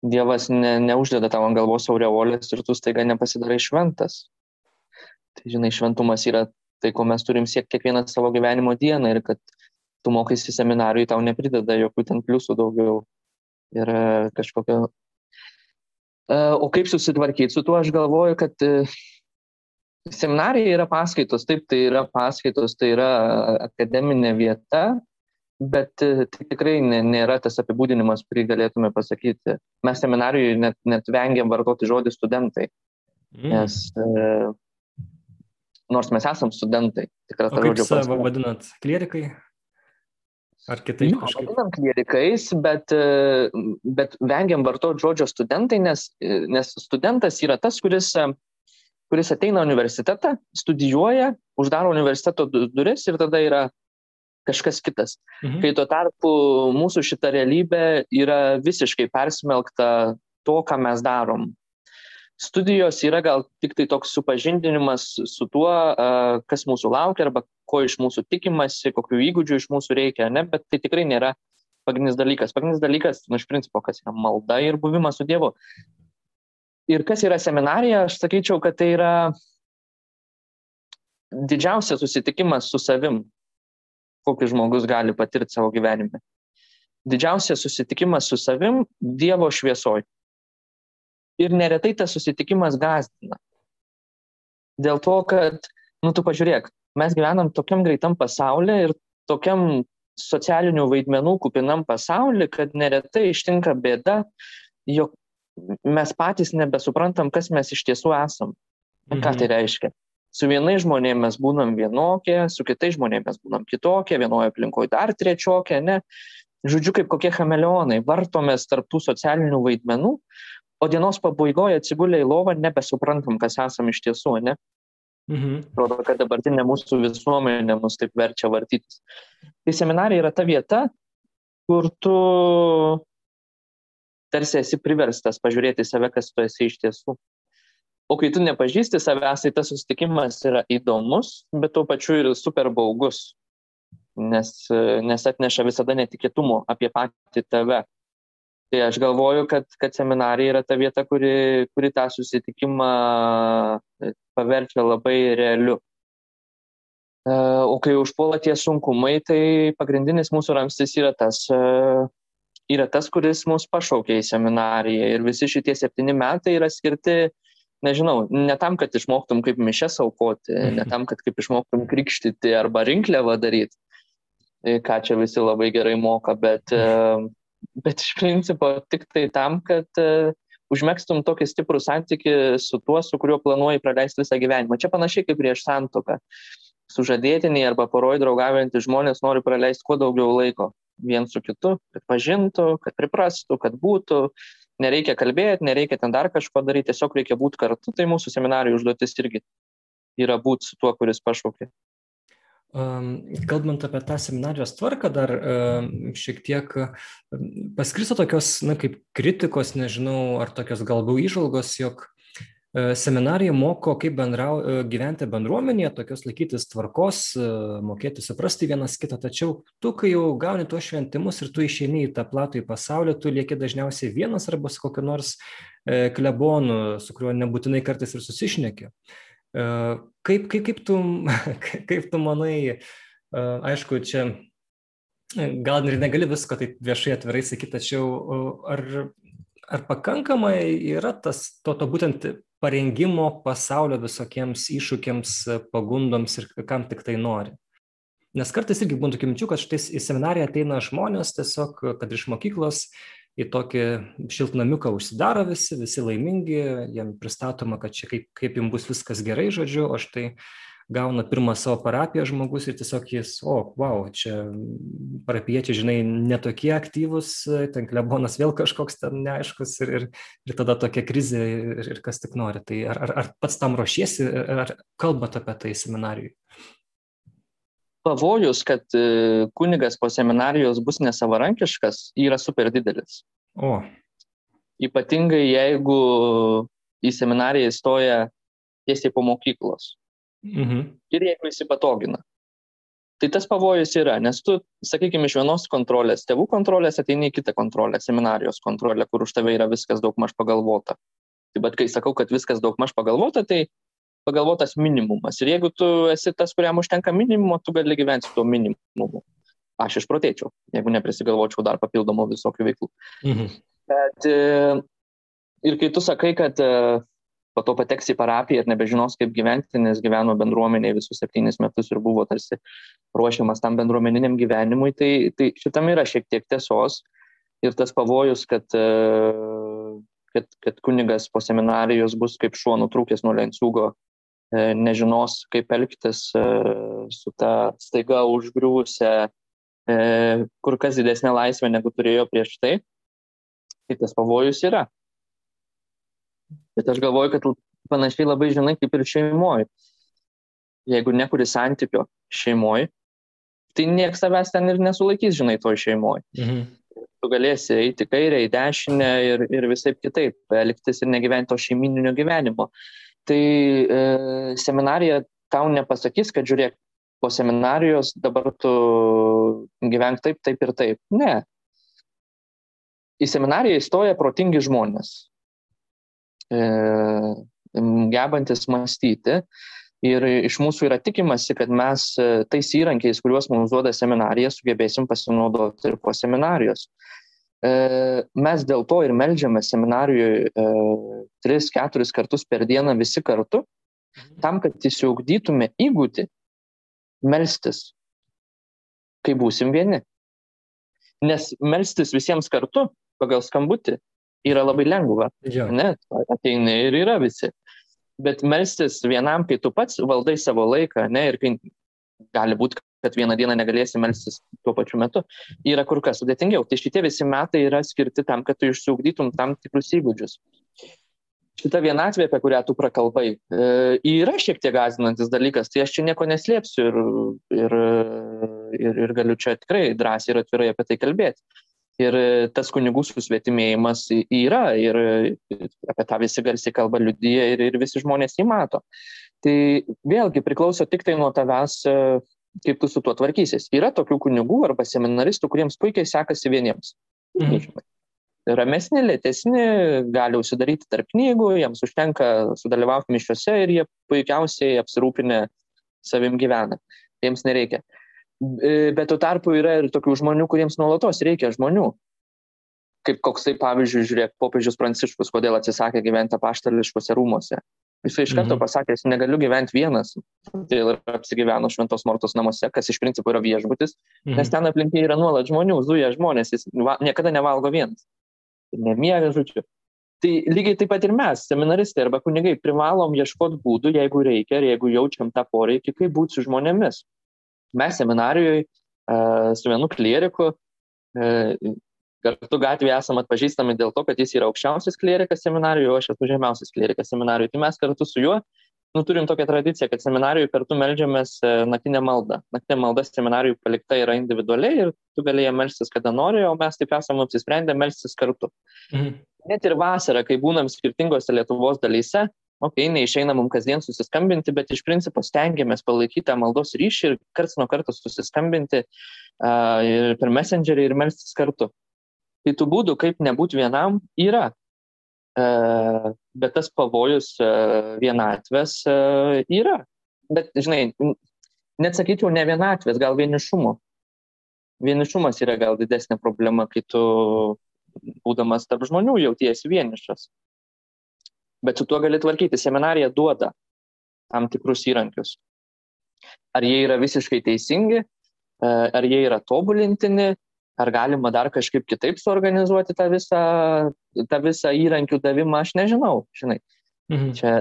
dievas ne, neuždeda tavo ant galvos aureolės ir tu staiga nepasidarai šventas. Tai žinai, šventumas yra tai, ko mes turim siekti kiekvieną savo gyvenimo dieną ir kad tu mokaisi seminarijui, tau neprideda jokių ten pliusų daugiau ir kažkokio. O kaip susitvarkyti su tuo, aš galvoju, kad Seminarija yra paskaitos, taip, tai yra paskaitos, tai yra akademinė vieta, bet e, tai tikrai nėra tas apibūdinimas, kurį galėtume pasakyti. Mes seminarijoje net, net vengiam vartoti žodį studentai, mm. nes e, nors mes esam studentai, tikras tas žodžio prasme. Savo vadinat klierikai? Ar kitaip? Jo, vadinam klierikais, bet, e, bet vengiam vartoti žodžio studentai, nes, e, nes studentas yra tas, kuris kuris ateina universitetą, studijuoja, uždaro universiteto duris ir tada yra kažkas kitas. Mhm. Kai tuo tarpu mūsų šita realybė yra visiškai persmelkta to, ką mes darom. Studijos yra gal tik tai toks supažindinimas su tuo, kas mūsų laukia arba ko iš mūsų tikimasi, kokių įgūdžių iš mūsų reikia, ne? bet tai tikrai nėra pagrindinis dalykas. Pagrindinis dalykas, nu, iš principo, kas yra malda ir buvimas su Dievu. Ir kas yra seminarija, aš sakyčiau, kad tai yra didžiausias susitikimas su savim, kokį žmogus gali patirti savo gyvenime. Didžiausias susitikimas su savim Dievo šviesoj. Ir neretai tas susitikimas gazdina. Dėl to, kad, nu tu pažiūrėk, mes gyvenam tokiam greitam pasaulyje ir tokiam socialinių vaidmenų kupinam pasaulyje, kad neretai ištinka bėda, jog mes patys nebesuprantam, kas mes iš tiesų esam. Mhm. Ką tai mhm. reiškia? Su vienais žmonėmis mes būnam vienokie, su kitais žmonėmis mes būnam kitokie, vienoje aplinkoje dar trečiokie, ne? Žodžiu, kaip kokie chameleonai, vartomės tarptų socialinių vaidmenų, o dienos pabaigoje atsigulę į lovą nebesuprantam, kas esam iš tiesų, ne? Mhm. Atrodo, kad dabartinė mūsų visuomenė mus taip verčia vartytis. Tai seminarija yra ta vieta, kur tu tarsi esi priverstas pažiūrėti save, kas tu esi iš tiesų. O kai tu nepažįsti savęs, tai tas susitikimas yra įdomus, bet tuo pačiu ir super baugus, nes, nes atneša visada netikėtumo apie patį tave. Tai aš galvoju, kad, kad seminarija yra ta vieta, kuri, kuri tą susitikimą paverčia labai realiu. O kai užpuola tie sunkumai, tai pagrindinis mūsų ramstis yra tas yra tas, kuris mus pašaukė į seminariją. Ir visi šitie septyni metai yra skirti, nežinau, ne tam, kad išmoktum kaip mišes aukoti, ne tam, kad kaip išmoktum krikštyti arba rinkliavą daryti, ką čia visi labai gerai moka, bet, bet iš principo tik tai tam, kad užmėgstum tokį stiprų santyki su tuo, su kuriuo planuoji praleisti visą gyvenimą. Čia panašiai kaip prieš santoką. Sužadėtiniai arba poroj draugaujantys žmonės nori praleisti kuo daugiau laiko vien su kitu, kad pažintų, kad priprastų, kad būtų. Nereikia kalbėti, nereikia ten dar kažko daryti, tiesiog reikia būti kartu. Tai mūsų seminarijų užduotis irgi yra būti su tuo, kuris pašaukė. Kalbant apie tą seminarijos tvarką, dar šiek tiek paskristo tokios, na, kaip kritikos, nežinau, ar tokios galbūt išvalgos, jog seminarija moko, kaip bendrau, e, gyventi bendruomenėje, tokios laikytis tvarkos, e, mokėti suprasti vienas kitą, tačiau tu, kai jau gauni tuos šventimus ir tu išeini į tą platų į pasaulį, tu lieki dažniausiai vienas arba su kokiu nors klebonu, su kuriuo nebūtinai kartais ir susišneki. Kaip, kaip, kaip, tu, [LAUGHS] kaip tu manai, aišku, čia gal ir negali visko taip viešai atvirai sakyti, tačiau ar, ar pakankamai yra tas to, to būtent parengimo pasaulio visokiems iššūkiams, pagundoms ir kam tik tai nori? Nes kartais irgi būna tokių minčių, kad štai į seminariją ateina žmonės tiesiog, kad iš mokyklos į tokį šiltnamiuką užsidaro visi, visi laimingi, jam pristatoma, kad čia kaip, kaip jums bus viskas gerai, žodžiu, o štai gauna pirmą savo parapiją žmogus ir tiesiog jis, o, wow, čia parapiečiai, žinai, netokie aktyvus, ten klebonas vėl kažkoks ten neaiškus ir, ir, ir tada tokia krizė ir, ir kas tik nori. Tai ar, ar, ar pats tam ruošiesi, ar kalbat apie tai seminarijui? pavojus, kad e, kunigas po seminarijos bus nesavarankiškas, yra super didelis. O. Ypatingai jeigu į seminariją įstoja tiesiai po mokyklos. Mhm. Ir jeigu įsipatogina. Tai tas pavojus yra, nes tu, sakykime, iš vienos kontrolės, tėvų kontrolės ateini į kitą kontrolę, seminarijos kontrolę, kur už tave yra viskas daug maž pagalvota. Tai bet kai sakau, kad viskas daug maž pagalvota, tai pagalvotas minimumas. Ir jeigu tu esi tas, kuriam užtenka minimumo, tu gali gyventi su tuo minimumu. Aš išprotėčiau, jeigu neprisigalvočiau dar papildomų visokių veiklų. Mhm. Bet e, ir kai tu sakai, kad e, po to pateks į parapiją ir nebežinos, kaip gyventi, nes gyveno bendruomeniai visus septynis metus ir buvo tarsi ruošiamas tam bendruomeniniam gyvenimui, tai, tai šitam yra šiek tiek tiesos ir tas pavojus, kad e, kad, kad kunigas po seminarijos bus kaip šuo nutrūkęs nuo lenciūgo E, nežinos, kaip elgtis e, su ta staiga užgriuvusią, e, kur kas didesnė laisvė negu turėjo prieš tai, tai tas pavojus yra. Bet aš galvoju, kad panašiai labai žinai kaip ir šeimoje. Jeigu nekuri santykio šeimoje, tai niekas tavęs ten ir nesulaikys, žinai, toj šeimoje. Mhm. Tu galėsi eiti kairę, į dešinę ir, ir visai kitaip elgtis ir negyventi to šeimininio gyvenimo. Tai e, seminarija tau nepasakys, kad žiūrėk, po seminarijos dabar tu gyvenk taip, taip ir taip. Ne. Į seminariją įstoja protingi žmonės, gebantis mąstyti. Ir iš mūsų yra tikimasi, kad mes e, tais įrankiais, kuriuos mums duoda seminarija, sugebėsim pasinaudoti ir po seminarijos. E, mes dėl to ir melžiame seminarijoje e, tris, keturis kartus per dieną visi kartu, tam, kad įsiugdytume įgūdį melstis, kai būsim vieni. Nes melstis visiems kartu pagal skambutį yra labai lengva. Ja. Ne, ateini ir yra visi. Bet melstis vienam, kai tu pats valdai savo laiką, ne, ir kai gali būti, kad vieną dieną negalėsi melstis tuo pačiu metu, yra kur kas sudėtingiau. Tai šitie visi metai yra skirti tam, kad tu išsiugdytum tam tikrus įgūdžius. Šita vienatvė, apie kurią tu prakalbai, e, yra šiek tiek gazinantis dalykas, tai aš čia nieko neslėpsiu ir, ir, ir, ir galiu čia tikrai drąsiai ir atvirai apie tai kalbėti. Ir tas kunigų susvetimėjimas yra ir apie tą visi garsiai kalba liudyja ir, ir visi žmonės jį mato. Tai vėlgi priklauso tik tai nuo tavęs, kaip tu su tuo tvarkysis. Yra tokių kunigų arba seminaristų, kuriems puikiai sekasi vieniems. Mhm. Ramesni, lėtesni, gali užsidaryti tarp knygų, jiems užtenka sudalyvauti mišiuose ir jie puikiausiai apsirūpinę savim gyvena. Jiems nereikia. Bet tuo tarpu yra ir tokių žmonių, kuriems nuolatos reikia žmonių. kaip koksai, pavyzdžiui, žiūrėk, popiežius Pranciškus, kodėl atsisakė gyventi apaštališkose rūmose. Jis iš karto mhm. pasakė, aš negaliu gyventi vienas. Tai apsigyveno Šventos Mortos namuose, kas iš principo yra viešbutis, mhm. nes ten aplinkiai yra nuolat žmonių, zuja žmonės, jis va, niekada nevalgo vienas. Nemiega, žodžiu. Tai lygiai taip pat ir mes, seminaristai arba kunigai, privalom ieškoti būdų, jeigu reikia ir jeigu jaučiam tą poreikį, kaip būti su žmonėmis. Mes seminarijoje su vienu klieriku kartu gatvėje esame atpažįstami dėl to, kad jis yra aukščiausias klierikas seminarijoje, o aš esu žemiausias klierikas seminarijoje. Tai mes kartu su juo nu, turim tokią tradiciją, kad seminarijoje kartu melžiamės e, naktinę maldą. Naktinė malda seminarijoje palikta yra individualiai ir tu galėjai melstis kada nori, o mes taip esame apsisprendę melstis kartu. Mhm. Net ir vasarą, kai būnam skirtingose Lietuvos dalyse, okei, okay, neišeina mums kasdien susiskambinti, bet iš principo stengiamės palaikyti tą maldos ryšį ir karts nuo karto susiskambinti uh, ir per messengerį ir melstis kartu. Tai tų būdų, kaip nebūti vienam, yra. E, bet tas pavojus e, vienatvės e, yra. Bet, žinai, net sakyčiau, ne vienatvės, gal vienišumo. Vienišumas yra gal didesnė problema, kai tu, būdamas tarp žmonių, jautiesi vienišas. Bet su tuo gali tvarkyti. Seminarija duoda tam tikrus įrankius. Ar jie yra visiškai teisingi, ar jie yra tobulintini, ar galima dar kažkaip kitaip suorganizuoti tą visą, tą visą įrankių davimą, aš nežinau, žinai. Mhm. Čia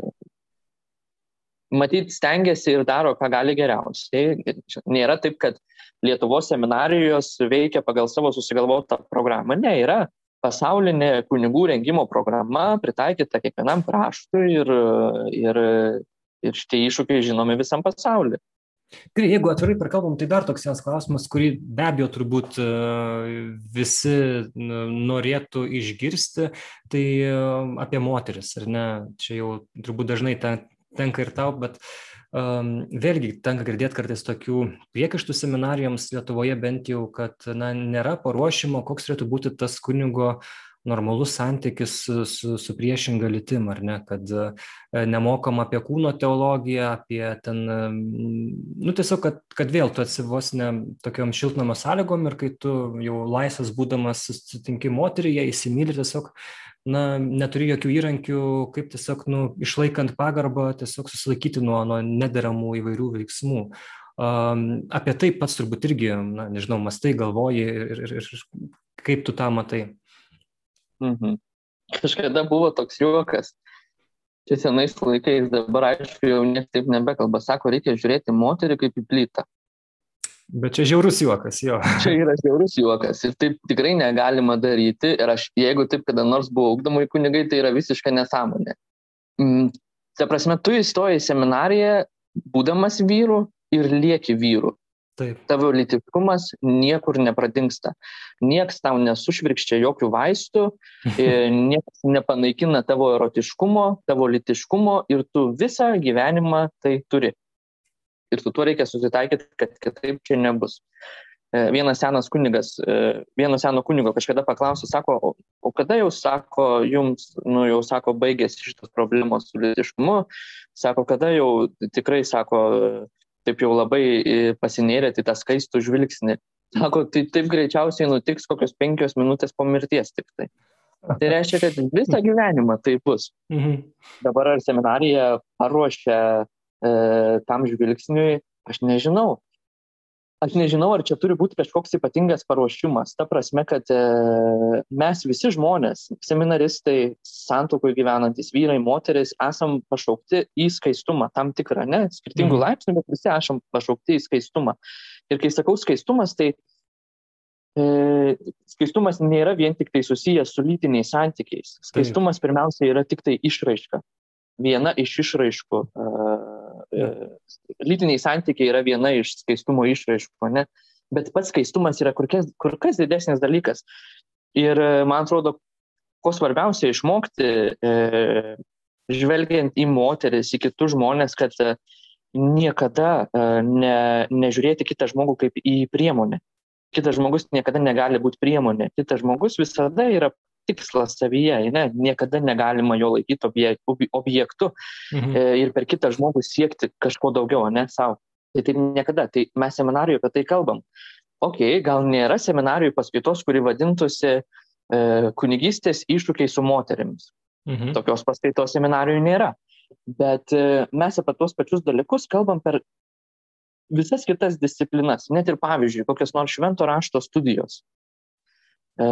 matyt stengiasi ir daro, ką gali geriausiai. Nėra taip, kad Lietuvos seminarijos veikia pagal savo susigalvotą programą. Ne, yra pasaulinė kunigų rengimo programa, pritaikyta kiekvienam kraštui ir, ir, ir šitie iššūkiai žinomi visam pasauliu. Jeigu atvirai perkalbam, tai dar toks vienas klausimas, kurį be abejo turbūt e, visi norėtų išgirsti, tai e, apie moteris, ar ne? Čia jau turbūt dažnai ten, tenka ir tau, bet um, vėlgi tenka girdėti kartais tokių priekaištų seminarijoms Lietuvoje bent jau, kad na, nėra paruošimo, koks turėtų būti tas kunigo normalus santykis su, su, su priešinga lytim, ar ne, kad e, nemokam apie kūno teologiją, apie ten, nu tiesiog, kad, kad vėl tu atsivos ne tokiam šiltnamo sąlygom ir kai tu jau laisvas būdamas sutinki moterį, ją įsimylį tiesiog, na, neturi jokių įrankių, kaip tiesiog, nu, išlaikant pagarbą, tiesiog susilaikyti nuo, nuo nederamų įvairių veiksmų. Apie tai pats turbūt irgi, na, nežinau, mastai, galvoji ir, ir, ir kaip tu tą matai. Mhm. Kažkada buvo toks juokas. Čia senais laikais, dabar aišku, jau niekas taip nebekalba. Sako, reikia žiūrėti moterį kaip į plytą. Bet čia žiaurus juokas, jo. [LAUGHS] Čia yra žiaurus juokas ir taip tikrai negalima daryti. Ir aš, jeigu taip kada nors buvau ugdomai kunigai, tai yra visiška nesąmonė. Mm, ta prasme, tu įstoji į seminariją, būdamas vyru ir lieki vyru. Taip. Tavo litiškumas niekur nepradingsta. Niekas tau nesušvirkščia jokių vaistų, [LAUGHS] niekas nepanaikina tavo erotiškumo, tavo litiškumo ir tu visą gyvenimą tai turi. Ir su tuo reikia susitaikyti, kad kitaip čia nebus. E, vienas senas kunigas, e, vieno seno kunigo kažkada paklausė, sako, o, kada jau sako, jums, nu jau sako, baigėsi šitos problemos su litiškumu, sako, kada jau tikrai sako, taip jau labai e, pasinėrėt į tą skaistų žvilgsnį. Sako, tai taip greičiausiai nutiks kokios penkios minutės po mirties tik tai. Tai reiškia, kad visą gyvenimą tai bus. Mhm. Dabar ar seminarija paruošia e, tam žvilgsniui, aš nežinau aš nežinau, ar čia turi būti kažkoks ypatingas paruošimas. Ta prasme, kad e, mes visi žmonės, seminaristai, santokoje gyvenantis vyrai, moteris, esam pašaukti į skaistumą tam tikrą, ne, skirtingų mm. laipsnių, bet visi esam pašaukti į skaistumą. Ir kai sakau skaistumas, tai e, skaistumas nėra vien tik tai susijęs su lytiniais santykiais. Skaistumas pirmiausia yra tik tai išraiška. Viena iš išraiškų. E, E, lytiniai santykiai yra viena iš skaistumo išraiškų, ne? bet pats skaistumas yra kur kas, kur kas didesnis dalykas. Ir e, man atrodo, ko svarbiausia išmokti, e, žvelgiant į moteris, į kitus žmonės, kad e, niekada e, ne, nežiūrėti kitą žmogų kaip į priemonę. Kitas žmogus niekada negali būti priemonė. Kitas žmogus visada yra tikslas savyje, ne, niekada negalima jo laikyti objektu mhm. E, ir per kitą žmogų siekti kažko daugiau, ne savo. Tai taip niekada. Tai mes seminarijoje apie tai kalbam. Ok, gal nėra seminarijų paskaitos, kuri vadintųsi kunigystės iššūkiai su moterimis. Mhm. Tokios paskaitos seminarijų nėra. Bet mes apie tuos pačius dalykus kalbam per visas kitas disciplinas, net ir pavyzdžiui, kokios nors švento rašto studijos. E,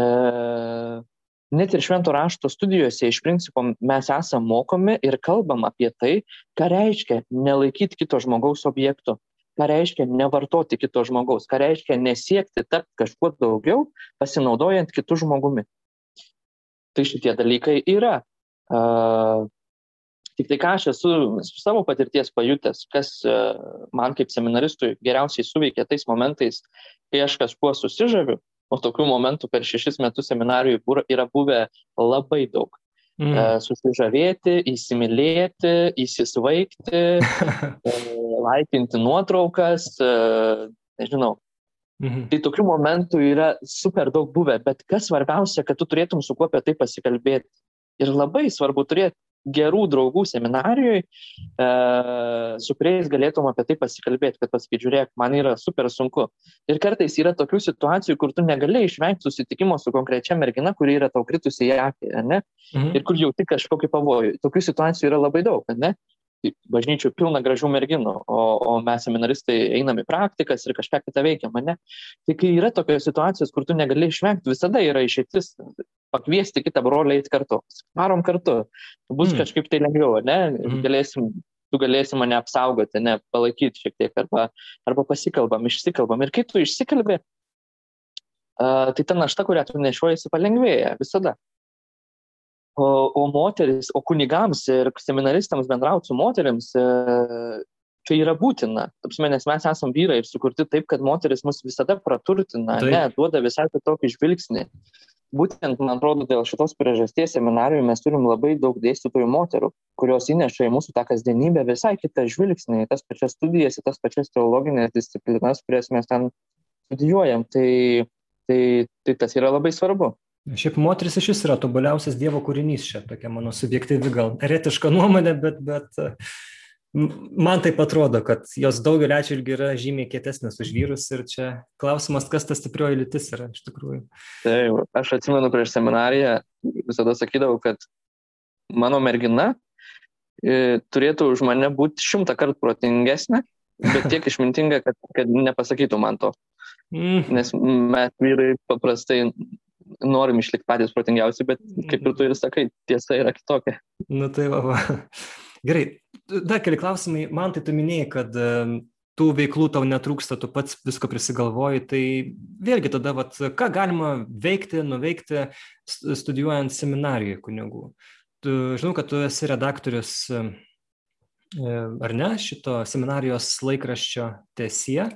net ir švento rašto studijose iš principo mes esam mokomi ir kalbam apie tai, ką reiškia nelaikyti kito žmogaus objektu, ką reiškia nevartoti kito žmogaus, ką reiškia nesiekti tapti kažkuo daugiau, pasinaudojant kitų žmogumi. Tai šitie dalykai yra. Uh, tik tai ką aš esu su savo patirties pajutęs, kas uh, man kaip seminaristui geriausiai suveikia tais momentais, kai aš kažkuo susižaviu, o tokių momentų per šešis metus seminarijų yra buvę labai daug. Mm. E, susižavėti, įsimylėti, įsisvaigti, [LAUGHS] e, laikinti nuotraukas, e, nežinau. Mhm. Tai tokių momentų yra super daug buvę, bet kas svarbiausia, kad tu turėtum su kuo apie tai pasikalbėti. Ir labai svarbu turėti gerų draugų seminarijoje, e, su kuriais galėtum apie tai pasikalbėti, kad pasakyti, žiūrėk, man yra super sunku. Ir kartais yra tokių situacijų, kur tu negali išvengti susitikimo su konkrečia mergina, kuri yra tau kritusi į akį, ne? Mhm. Ir kur jau tik kažkokį pavojų. Tokių situacijų yra labai daug, ne? bažnyčių pilna gražių merginų, o, o mes seminaristai einam į praktikas ir kažką kitą veikiam, ne? Tai kai yra tokios situacijos, kur tu negali išvengti, visada yra išeitis pakviesti kitą brolį eiti kartu. Varom kartu, bus mm. kažkaip tai lengviau, ne? Mm. Galėsim, tu galėsi mane apsaugoti, ne, palaikyti šiek tiek, arba, arba pasikalbam, išsikalbam. Ir kai tu išsikalbė, uh, tai ta našta, kurią tu nešuojasi, palengvėja visada. O, o moteris, o kunigams ir seminaristams bendrauti su moteriams, e, tai yra būtina. Tapsime, nes mes esame vyrai ir sukurti taip, kad moteris mus visada praturtina, taip. ne, duoda visai kitokį žvilgsnį. Būtent, man atrodo, dėl šitos priežasties seminarijų mes turim labai daug dėstytojų moterų, kurios įneša į mūsų tą kasdienybę visai kitą žvilgsnį, į tas pačias studijas, į tas pačias teologinės disciplinas, kurias mes ten studijuojam. Tai, tai, tai tas yra labai svarbu. Šiaip moteris iš vis yra tobuliausias Dievo kūrinys, čia tokia mano subjektyvi gal eretiška nuomonė, bet, bet man taip atrodo, kad jos daugelį atžvilgių yra žymiai kietesnės už vyrus ir čia klausimas, kas ta stiprioji lytis yra iš tikrųjų. Taip, aš atsimenu prieš seminariją, visada sakydavau, kad mano mergina e, turėtų už mane būti šimtą kartų protingesnė, bet tiek [LAUGHS] išmintinga, kad, kad nepasakytų man to. Mm. Nes mes vyrai paprastai norim išlikti patys protingiausi, bet kaip ir tu ir sakai, tiesa yra kitokia. Na tai va, va. Gerai, dar keli klausimai. Man tai tu minėjai, kad tų veiklų tau netrūksta, tu pats visko prisigalvoji, tai vėlgi tada, vat, ką galima veikti, nuveikti studijuojant seminarijoje kunigų. Tu, žinau, kad tu esi redaktorius, e, ar ne, šito seminarijos laikraščio Tesie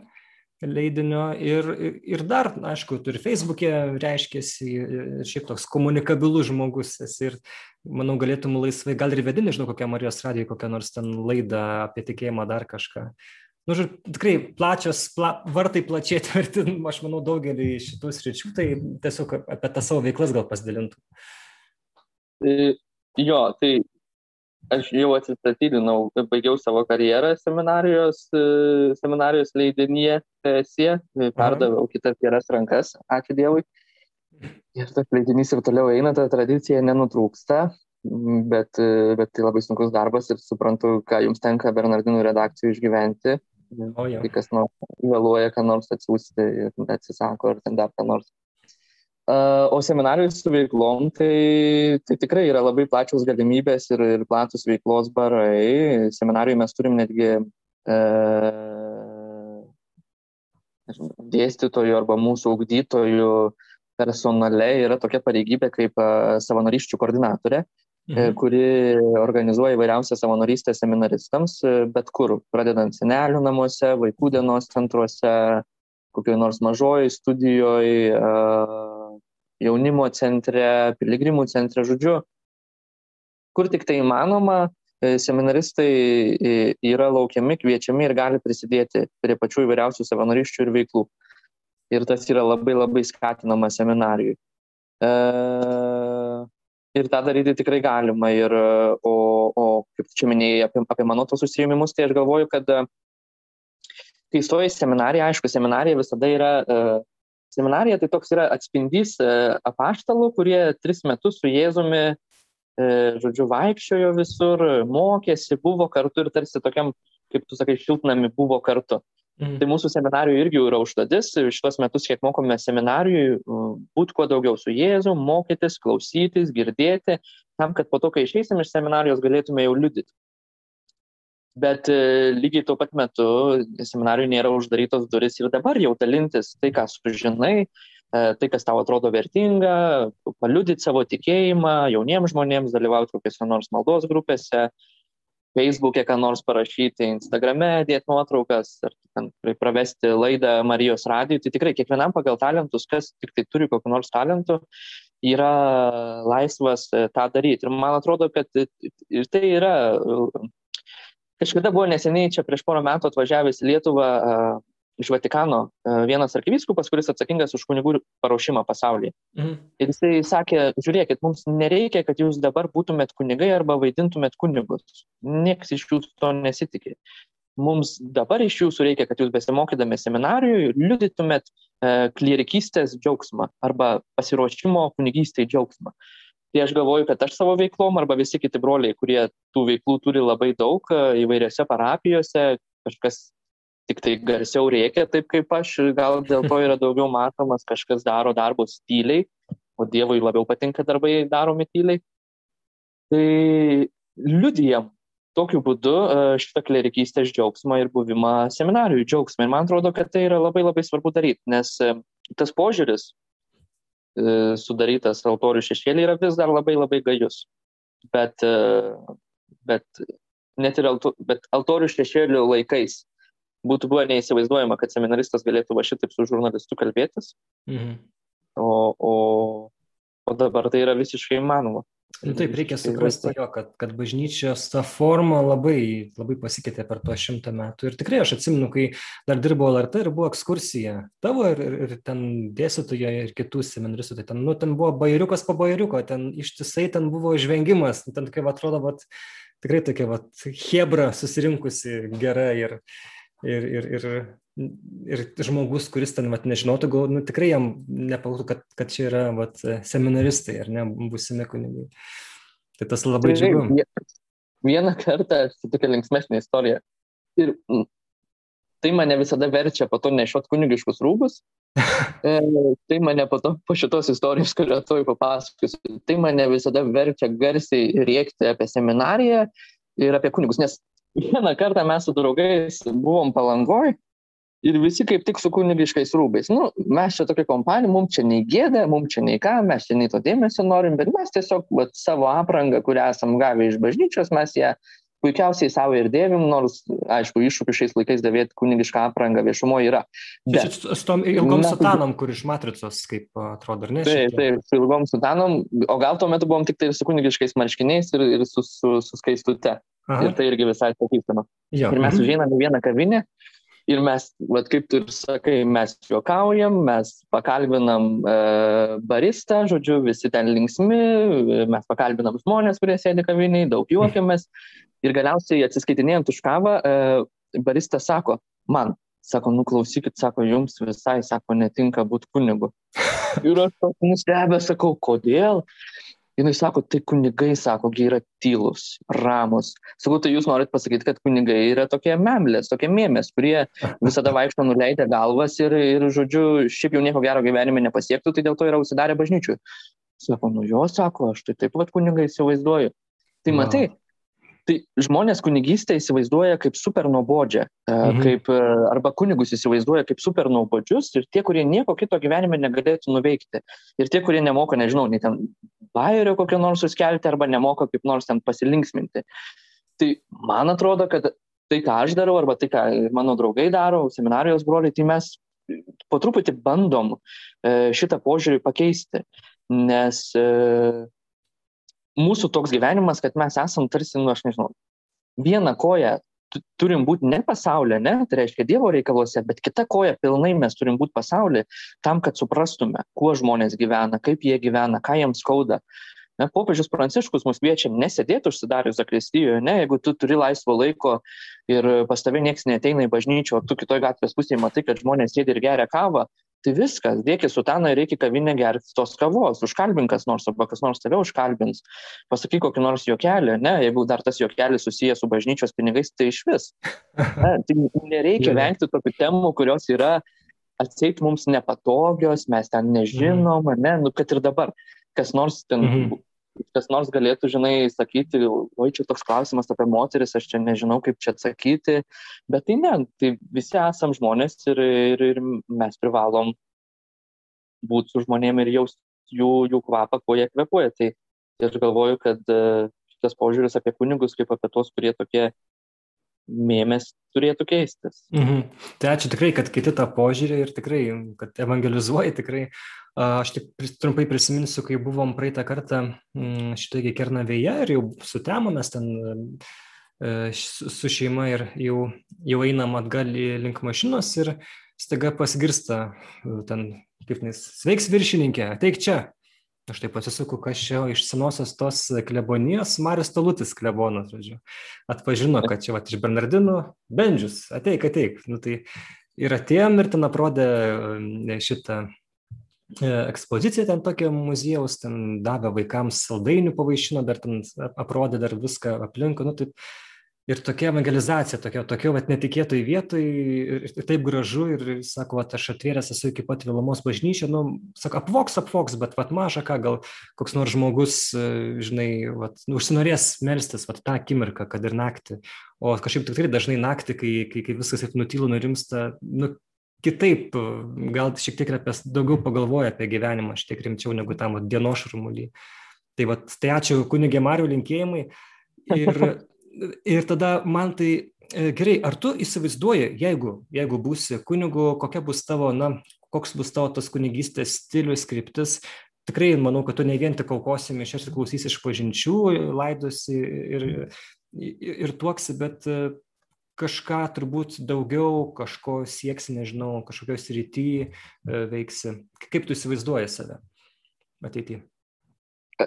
leidinio ir, ir dar, aišku, tu ir Facebook'e reiškėsi, ir šiaip toks komunikabilus žmogus esi ir, manau, galėtum laisvai, gal ir vedini, nežinau, kokią Marijos radiją, kokią nors ten laidą apie tikėjimą, dar kažką. Nu, žodžiu, tikrai plačios, pla, vartai plačiai tvirti, aš manau, daugelį šitų sričių, tai tiesiog apie tą savo veiklas gal pasidalintų. E, jo, tai aš jau atsistatydinau, baigiau savo karjerą seminarijos, e, seminarijos leidinyje TSE, perdaviau kitas geras rankas, ačiū Dievui. Ir tas leidinys ir toliau eina, ta tradicija nenutrūksta, bet, e, bet tai labai sunkus darbas ir suprantu, ką jums tenka Bernardinų redakcijų išgyventi. O, jau. tai kas nors vėluoja, ką nors atsiųsti ir atsisako, ar ten dar ką nors. O seminarijų su veiklom, tai, tai tikrai yra labai plačios galimybės ir, ir platus veiklos barai. Seminarijų mes turim netgi e, dėstytojų arba mūsų ugdytojų personale yra tokia pareigybė kaip savanorysčių koordinatorė, e, mhm. kuri organizuoja įvairiausią savanorystę seminaristams, e, bet kur, pradedant senelių namuose, vaikų dienos centruose, kokioje nors mažoji studijoje jaunimo centre, piligrimų centre, žodžiu, kur tik tai įmanoma, e, seminaristai e, yra laukiami, kviečiami ir gali prisidėti prie pačių įvairiausių savanoriščių ir veiklų. Ir tas yra labai labai skatinama seminarijui. E, ir tą daryti tikrai galima. Ir, o, o kaip čia minėjai apie, apie mano tos susijimimus, tai aš galvoju, kad kai stoji į seminariją, aišku, seminarija visada yra seminarija tai toks yra atspindys e, apaštalų, kurie tris metus su Jėzumi, e, žodžiu, vaikščiojo visur, mokėsi, buvo kartu ir tarsi tokiam, kaip tu sakai, šiltnami buvo kartu. Mhm. Tai mūsų seminarijų irgi yra užduotis, šitos metus, kiek mokome seminarijų, būti kuo daugiau su Jėzu, mokytis, klausytis, girdėti, tam, kad po to, kai išeisim iš seminarijos, galėtume jau liudyti. Bet e, lygiai tuo pat metu seminarijų nėra uždarytos duris ir dabar jau dalintis tai, ką sužinai, e, tai, kas tau atrodo vertinga, paliudyti savo tikėjimą jauniems žmonėms, dalyvauti kokiuose nors maldos grupėse, Facebook'e ką nors parašyti, Instagrame dėti nuotraukas ar pravesti laidą Marijos radijui, tai tikrai kiekvienam pagal talentus, kas tik tai turi kokiu nors talentu, yra laisvas e, tą daryti. Ir man atrodo, kad ir tai yra, kažkada buvo neseniai čia prieš porą metų atvažiavęs į Lietuvą iš Vatikano e, vienas arkivyskupas, kuris atsakingas už kunigų paruošimą pasaulyje. Mhm. Ir jisai sakė, žiūrėkit, mums nereikia, kad jūs dabar būtumėt kunigai arba vaidintumėt kunigus. Niekas iš jūsų to nesitikė. Mums dabar iš jūsų reikia, kad jūs besimokydami seminarijui liudytumėt e, klierikystės džiaugsmą arba pasiruošimo kunigystėje džiaugsmą. Tai aš galvoju, kad aš savo veiklom arba visi kiti broliai, kurie tų veiklų turi labai daug e, įvairiose parapijose, kažkas tik tai garsiau rėkia taip kaip aš, gal dėl to yra daugiau matomas, kažkas daro darbus tyliai, o Dievui labiau patinka darbai daromi tyliai. Tai liudijam tokiu būdu e, šitą klerikystės džiaugsmą ir buvimą seminarijų džiaugsmą. Ir man atrodo, kad tai yra labai labai svarbu daryti, nes e, tas požiūris sudarytas altorių šešėlį yra vis dar labai labai gajus. Bet, bet net ir alto, bet altorių šešėlių laikais būtų buvę neįsivaizduojama, kad seminaristas galėtų va šitaip su žurnalistu kalbėtis. Mhm. O, o, o dabar tai yra visiškai įmanoma. Nu, taip, reikia suprasti jo, kad, kad bažnyčios ta forma labai, labai pasikeitė per tuos šimtą metų. Ir tikrai aš atsimenu, kai dar dirbau LRT ir buvo ekskursija tavo ir, ir, ten dėstytojo ir kitų seminaristų. Tai ten, nu, ten buvo bajeriukas po bajeriuko, ten ištisai ten buvo žvengimas. Ten, kaip atrodo, vat, tikrai tokia vat, hebra susirinkusi gera ir, ir, ir, ir, ir žmogus, kuris ten, vat, nežinotų, gal, nu, tikrai jam nepalūtų, kad, kad čia yra vat, seminaristai ar ne, būsimi kunigai. Tai tas labai tai, džiugu. Vieną kartą, tokia linksmesnė istorija. Ir tai mane visada verčia po to nešiot kunigiškus rūbus. [LAUGHS] e, tai mane po to, po šitos istorijos, kurią toj papasakosiu, tai mane visada verčia garsiai rėkti apie seminariją ir apie kunigus, nes vieną kartą mes su draugais buvom palangoj ir visi kaip tik su kunigiškais rūbais. Nu, mes čia tokia kompanija, mums čia nei gėda, mums čia nei ką, mes čia nei to dėmesio norim, bet mes tiesiog vat, savo aprangą, kurią esam gavę iš bažnyčios, mes ją puikiausiai savo ir dėvim, nors, aišku, iššūkių šiais laikais dėvėti kunigišką aprangą viešumoje yra. Bet, su tom ilgom sutanom, kur iš matricos, kaip atrodo, ar ne? Taip, taip, su ilgom sutanom, o gal tuo metu buvom tik tai su kunigiškais marškiniais ir, ir su, su, su skaistute. Aha. Ir tai irgi visai pakeistama. Ir mes mhm. užeiname į vieną kavinę ir mes, vat, kaip tu ir sakai, mes juokaujam, mes pakalbinam e, baristą, žodžiu, visi ten linksmi, mes pakalbinam žmonės, kurie sėdi kaviniai, daug juokiamės ir galiausiai atsiskaitinėjant už kavą, e, baristas sako, man, sako, nuklausykit, sako, jums visai, sako, netinka būti kunigu. Ir aš nustebęs sakau, kodėl? Jinai sako, tai kunigai, sako, yra tylus, ramus. Sakau, tai jūs norit pasakyti, kad kunigai yra tokie memlės, tokie mėmės, kurie visada vaikšto nuleidę galvas ir, ir, žodžiu, šiaip jau nieko gero gyvenime nepasiektų, tai dėl to yra užsidarę bažnyčių. Sako, nu jo, sako, aš tai taip pat kunigai įsivaizduoju. Tai matai, Tai žmonės kunigystę įsivaizduoja kaip super nuobodžią, e, mhm. kaip, e, arba kunigus įsivaizduoja kaip super nuobodžius ir tie, kurie nieko kito gyvenime negalėtų nuveikti. Ir tie, kurie nemoka, nežinau, nei ten bairio kokio nors suskelti arba nemoka kaip nors ten pasilinksminti. Tai man atrodo, kad tai, ką aš darau, arba tai, ką mano draugai daro, seminarijos broliai, tai mes po truputį bandom e, šitą požiūrį pakeisti. Nes mūsų toks gyvenimas, kad mes esam tarsi, nu aš nežinau, vieną koją turim būti ne pasaulyje, ne, tai reiškia Dievo reikaluose, bet kita koja pilnai mes turim būti pasaulyje tam, kad suprastume, kuo žmonės gyvena, kaip jie gyvena, ką jiems skauda. Ne, popiežius Pranciškus mus kviečia nesėdėti užsidarius zakristijoje, ne, jeigu tu turi laisvo laiko ir pas tave niekas neteina į bažnyčią, o tu kitoj gatvės pusėje matai, kad žmonės sėdi ir geria kavą, tai viskas, dėki sutaną ir reikia kavinę gerti tos kavos, užkalbink kas nors, arba kas nors tave užkalbins, pasakyk kokį nors juokelį, ne, jeigu dar tas juokelis susijęs su bažnyčios pinigais, tai iš vis. [LAUGHS] Ne, tai nereikia vengti tokių temų, kurios yra atseit mums nepatogios, mes ten nežinom, mhm. ne, nu kad ir dabar, kas nors ten mhm kas nors galėtų, žinai, sakyti, oi, čia toks klausimas apie moteris, aš čia nežinau, kaip čia atsakyti, bet tai ne, tai visi esam žmonės ir, ir, ir mes privalom būti su žmonėm ir jausti jų, jų kvapą, kuo jie kvepuoja. Tai, tai aš galvoju, kad e, šitas požiūris apie kunigus, kaip apie tos, kurie tokie mėmes turėtų keistis. Mhm. Tai ačiū tikrai, kad kiti tą požiūrį ir tikrai, kad evangelizuoji tikrai. Aš tik trumpai prisiminsiu, kai buvom praeitą kartą mm, šitoje Kernavėje ir jau sutemo mes ten e, su šeima ir jau, jau einam atgal link mašinos ir staiga pasigirsta ten, kaip nes, sveiks viršininkė, ateik čia. Aš taip pasisuku, kas čia iš senosios tos klebonijos, Marius Talutis klebonas, žodžiu. Atpažino, kad čia va, iš Bernardino, Bendžius, ateik, ateik. Nu, tai ir atėjom ir ten aprodė e, šitą e, ekspoziciją ten tokia muziejaus, ten davė vaikams saldainių pavaišino, dar ten aprodė dar viską aplinkui, nu taip ir tokia evangelizacija, tokia, tokia vat, netikėtoj vietoj ir, ir taip gražu ir sako, vat, aš atvėręs esu iki pat Vilamos bažnyčio, nu, sako, apvoks, apvoks, bet vat, maža ką, gal koks nors žmogus, žinai, vat, nu, užsinorės melstis vat, tą akimirką, kad ir naktį, o kažkaip tikrai dažnai naktį, kai, kai, kai viskas taip nutylu, nurimsta, nu, kitaip, gal šiek tiek apie, daugiau pagalvoja apie gyvenimą, šiek tiek rimčiau negu tam dienos šurmulį. Tai, vat, tai ačiū kunigė Mario linkėjimai. Ir [LAUGHS] ir tada man tai e, gerai, ar tu įsivaizduoji, jeigu, jeigu būsi kunigu, kokia bus tavo, na, koks bus tavo tas kunigystės stilius, kryptis, tikrai manau, kad tu ne vien tik aukosi mišęs ir klausysi iš pažinčių, laidosi ir, ir, ir tuoksi, bet e, kažką turbūt daugiau, kažko sieksi, nežinau, kažkokios rytyje veiksi. Kaip tu įsivaizduoji save ateityje?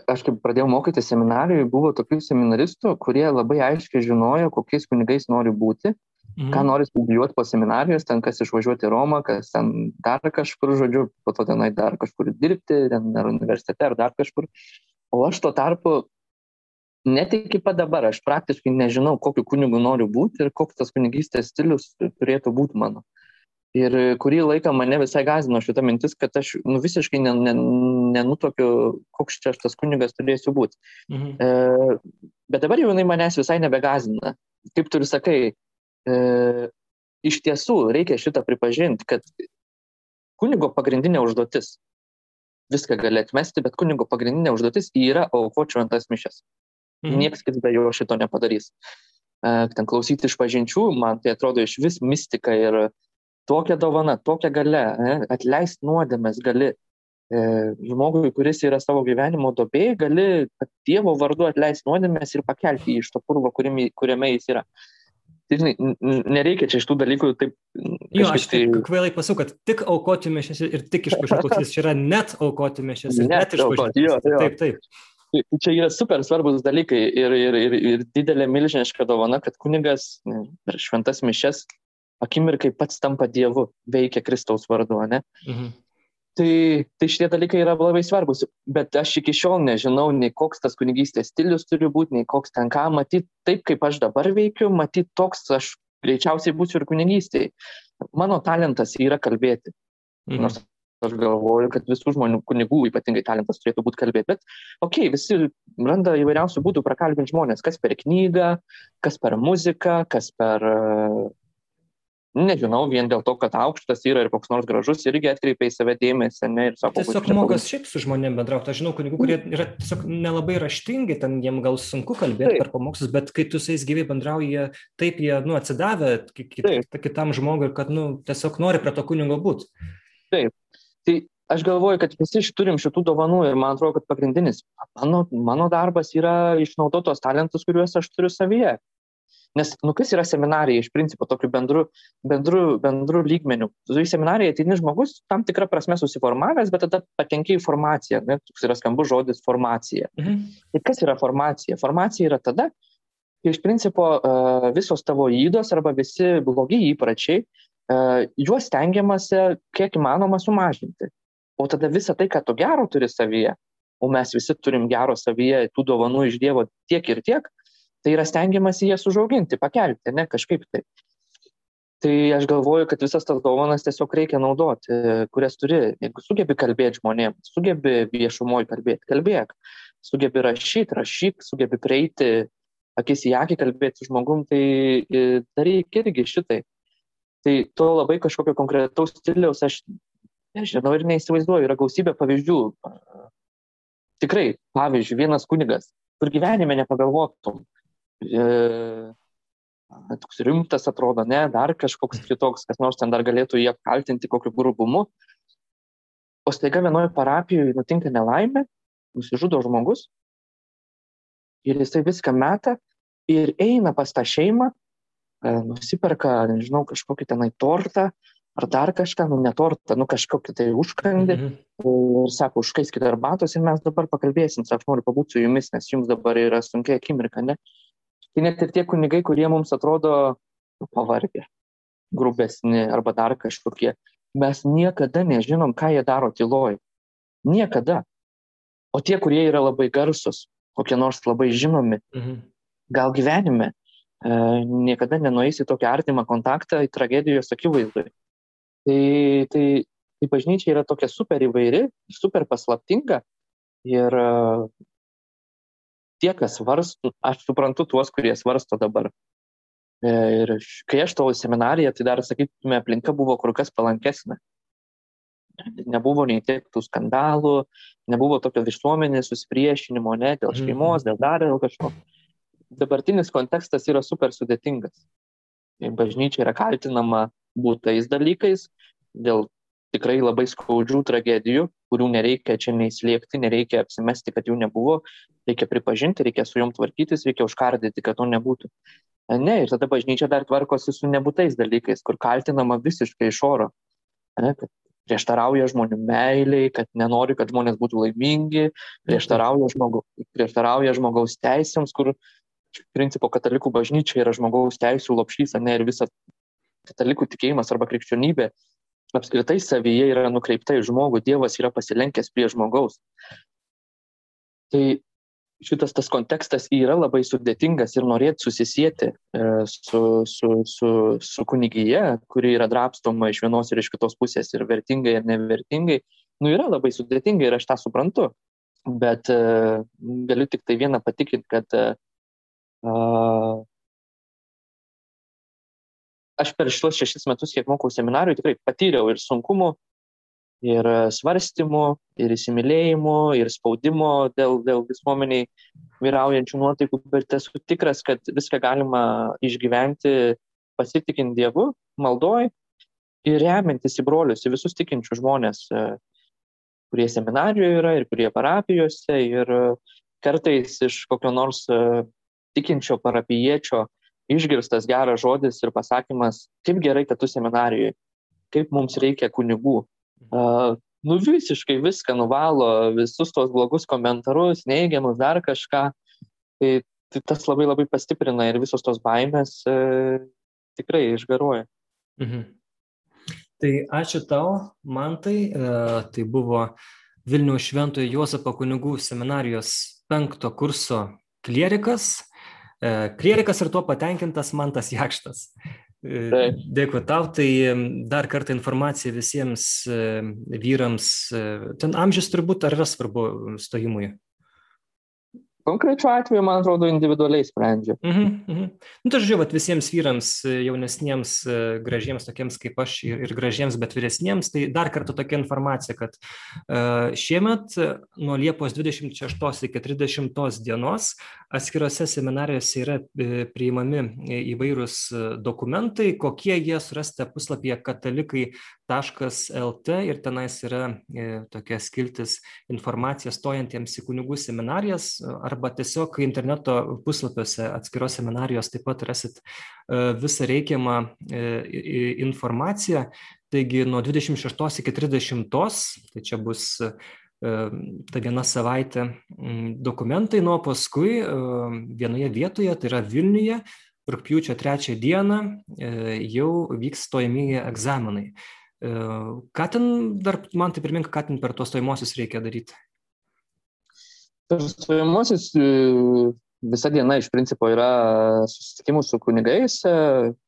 Aš kaip pradėjau mokytis seminarijoje, buvo tokių seminaristų, kurie labai aiškiai žinojo, kokiais kunigais nori būti, mhm. ką nori studijuoti po seminarijos, ten kas išvažiuoti į Romą, kas ten dar kažkur, žodžiu, po to tenai dar kažkur dirbti, ten ar universitete, ar dar kažkur. O aš tuo tarpu net iki pat dabar, aš praktiškai nežinau, kokiu kunigu noriu būti ir koks tas kunigystės stilius turėtų būti mano. Ir kurį laiką mane visai gazino šita mintis, kad aš nu, visiškai nenutokiu, koks čia aš tas kunigas turėsiu būti. Mhm. E, bet dabar jau jinai manęs visai nebegazina. Kaip tu ir sakai, e, iš tiesų reikia šitą pripažinti, kad kunigo pagrindinė užduotis, viską gali atmesti, bet kunigo pagrindinė užduotis yra aukoti šventas mišes. Mhm. Niekas kitas be jo šito nepadarys. E, ten klausyti iš pažinčių, man tai atrodo iš vis mistika ir tokia dovana, tokia gale, atleisti nuodėmės gali žmogui, kuris yra savo gyvenimo dobėjai, gali Dievo vardu atleisti nuodėmės ir pakelti jį iš to purvo, kuriame, kuriame jis yra. Tai, žinai, nereikia čia iš tų dalykų taip. Jo, aš tai kvailai pasakau, kad tik aukoti mišęs ir tik iš pašauktis, čia yra net aukoti mišęs ir net, net iš pašauktis. Taip, taip. Tai čia yra super svarbus dalykai ir, ir, ir, ir didelė milžiniška dovana, kad kunigas per šventas mišes akimirkai pats tampa Dievu, veikia Kristaus vardu, ne? Mhm. Tai, tai šitie dalykai yra labai svarbus, bet aš iki šiol nežinau, nei koks tas kunigystės stilius turi būti, nei koks ten ką, matyt, taip kaip aš dabar veikiu, matyt, toks aš greičiausiai būsiu ir kunigystėje. Mano talentas yra kalbėti. Mhm. Nors aš galvoju, kad visų žmonių kunigų ypatingai talentas turėtų būti kalbėti. Bet, okei, okay, visi randa įvairiausių būdų prakalbinti žmonės, kas per knygą, kas per muziką, kas per nežinau, vien dėl to, kad aukštas yra ir koks nors gražus, irgi atkreipia į save dėmesį. Ne, ir sako, tiesiog mokas šiaip su žmonėmis bendrauti. Aš žinau kunigų, kurie yra tiesiog nelabai raštingi, ten jiem gal sunku kalbėti taip. per pamokslus, bet kai tu su jais gyvai bendrauji, jie taip jie nu, atsidavę kit, kitam žmogui ir kad nu, tiesiog nori prie to kunigo būti. Taip. Tai aš galvoju, kad visi turim šitų dovanų ir man atrodo, kad pagrindinis mano, mano darbas yra išnaudotos talentus, kuriuos aš turiu savyje. Nes, nu, kas yra seminarija iš principo tokiu bendru, bendru, bendru lygmeniu? Tu į seminariją ateini žmogus tam tikrą prasme susiformavęs, bet tada patenki į formaciją. Ne? Toks yra skambus žodis formacija. Mhm. Ir kas yra formacija? Formacija yra tada, kai iš principo visos tavo įdos arba visi blogi įpračiai juos stengiamasi kiek įmanoma sumažinti. O tada visą tai, ką tu gero turi savyje, o mes visi turim gero savyje tų dovanų iš Dievo tiek ir tiek, tai yra stengiamasi jas užauginti, pakelti, ne kažkaip tai. Tai aš galvoju, kad visas tas dovanas tiesiog reikia naudoti, kurias turi. Jeigu sugebi kalbėti žmonėms, sugebi viešumoje kalbėti, kalbėk, sugebi rašyti, rašyk, sugebi prieiti, akis į akį kalbėti su žmogum, tai e, daryk irgi šitai. Tai to labai kažkokio konkretaus stiliaus aš nežinau ir neįsivaizduoju, yra gausybė pavyzdžių. Tikrai, pavyzdžiui, vienas kunigas, kur gyvenime nepagalvotum, toks rimtas atrodo, ne, dar kažkoks kitoks, kas nors ten dar galėtų jį apkaltinti kokiu grubumu. O staiga vienoje parapijoje nutinka nelaimė, nusižudo žmogus ir jisai viską meta ir eina pas tą šeimą, e, nusiperka, nežinau, kažkokį tenai tortą ar dar kažką, nu ne tortą, nu kažkokį tai užkandį mhm. ir sako, užkaiskite arbatos ir mes dabar pakalbėsim, sako, aš noriu pabūti su jumis, nes jums dabar yra sunkia akimirka, ne? Tai net ir tie kunigai, kurie mums atrodo pavargę, grubesni arba dar kažkokie, mes niekada nežinom, ką jie daro tyloj. Niekada. O tie, kurie yra labai garsus, kokie nors labai žinomi, mhm. gal gyvenime, e, niekada nenueis į tokį artimą kontaktą į tragedijos akivaizdui. Tai, tai, tai bažnyčia yra tokia super įvairi, super paslaptinga ir tie, kas svarsto, aš suprantu tuos, kurie svarsto dabar. E, ir kai aš stojau į seminariją, tai dar, sakytume, aplinka buvo kur kas palankesnė. Nebuvo nei tiek tų skandalų, nebuvo tokio visuomenės susipriešinimo, ne, dėl mhm. šeimos, dėl dar dėl kažko. Dabartinis kontekstas yra super sudėtingas. Bažnyčia yra kaltinama būtais dalykais, dėl tikrai labai skaudžių tragedijų, kurių nereikia čia neįslėpti, nereikia apsimesti, kad jų nebuvo, reikia pripažinti, reikia su jom tvarkytis, reikia užkardyti, kad to nebūtų. Ne, ir tada bažnyčia dar tvarkosi su nebūtais dalykais, kur kaltinama visiškai iš oro, ne, kad prieštarauja žmonių meiliai, kad nenori, kad žmonės būtų laimingi, prieštarauja, žmogu, prieštarauja žmogaus teisėms, kur iš principo katalikų bažnyčia yra žmogaus teisų lopšys, ne ir visa katalikų tikėjimas arba krikščionybė apskritai savyje yra nukreipta į žmogų, Dievas yra pasilenkęs prie žmogaus. Tai šitas tas kontekstas yra labai sudėtingas ir norėti susisieti e, su, su, su, su kunigyje, kuri yra drapstoma iš vienos ir iš kitos pusės ir vertingai ir nevertingai, nu yra labai sudėtinga ir aš tą suprantu. Bet uh, galiu tik tai vieną patikinti, kad uh, aš per šitos šešis metus, kiek mokau seminarijų, tikrai patyriau ir sunkumų, ir svarstymų, ir įsimylėjimų, ir spaudimo dėl, dėl visuomeniai vyraujančių nuotaikų, bet esu tikras, kad viską galima išgyventi pasitikint Dievu, maldoj ir remiantis į brolius, į visus tikinčių žmonės, kurie seminarijoje yra ir kurie parapijose ir kartais iš kokio nors tikinčio parapijiečio išgirstas geras žodis ir pasakymas, kaip gerai, kad tu seminarijoje, kaip mums reikia kunigų. Nu visiškai viską nuvalo, visus tos blogus komentarus, neigiamus, dar kažką. Tai, tai tas labai labai pastiprina ir visos tos baimės uh, tikrai išgaruoja. Mhm. Tai ačiū tau, Mantai. Uh, tai buvo Vilniaus Šventojo Jozapo kunigų seminarijos penkto kurso klierikas E, klierikas ir tuo patenkintas man tas jakštas. E, dėkui tau, tai dar kartą informacija visiems e, vyrams. Ten amžius turbūt ar yra svarbu stojimui? Konkrečiu atveju, man atrodo, individualiai sprendžia. Mhm, mhm. Nu, tai žodžiu, visiems vyrams, e, jaunesniems, e, gražiems, tokiems kaip aš ir, ir gražiems, bet vyresniems, tai dar kartą tokia informacija, kad uh, šiemet nuo Liepos 26 iki 30 dienos atskirose seminarijose yra priimami įvairūs dokumentai, kokie jie surasti puslapyje katalikai.lt ir tenais yra tokia skiltis informacija stojantiems į kunigų seminarijas. Ar arba tiesiog interneto puslapiuose atskiros seminarijos taip pat rasit e, visą reikiamą e, informaciją. Taigi nuo 26 iki 30, tai čia bus e, ta viena savaitė dokumentai, nuo paskui vienoje vietoje, tai yra Vilniuje, rūpjūčio trečią dieną jau vyks stojamieji egzaminai. Ką ten dar, man tai primink, ką ten per tuos stojimosius reikia daryti? Per stojimosius visa diena iš principo yra susitikimų su kunigais,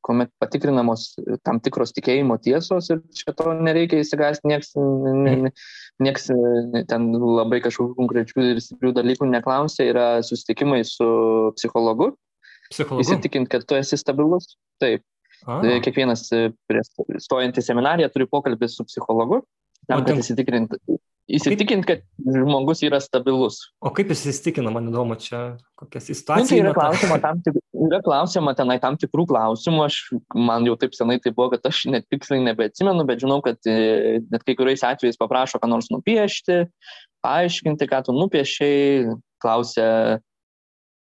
kuomet patikrinamos tam tikros tikėjimo tiesos ir čia to nereikia įsigąsti, nieks, ne, nieks ten labai kažkokių konkrečių ir stiprių dalykų neklausia, yra susitikimai su psichologu. Psichologu. Įsitikint, kad tu esi stabilus. Taip. A. Kiekvienas stojant į seminariją turi pokalbį su psihologu, tam, kad įsitikinti, Įsitikint, kad žmogus yra stabilus. O kaip jis įsitikina, man įdomu, čia kokias situacijas. Nu, tai yra, klausima, tam tik, yra klausima tenai tam tikrų klausimų, aš, man jau taip senai tai buvo, kad aš net tiksliai nebeatsimenu, bet žinau, kad e, net kai kuriais atvejais paprašo, ką nors nupiešti, paaiškinti, ką tu nupiešiai, klausia,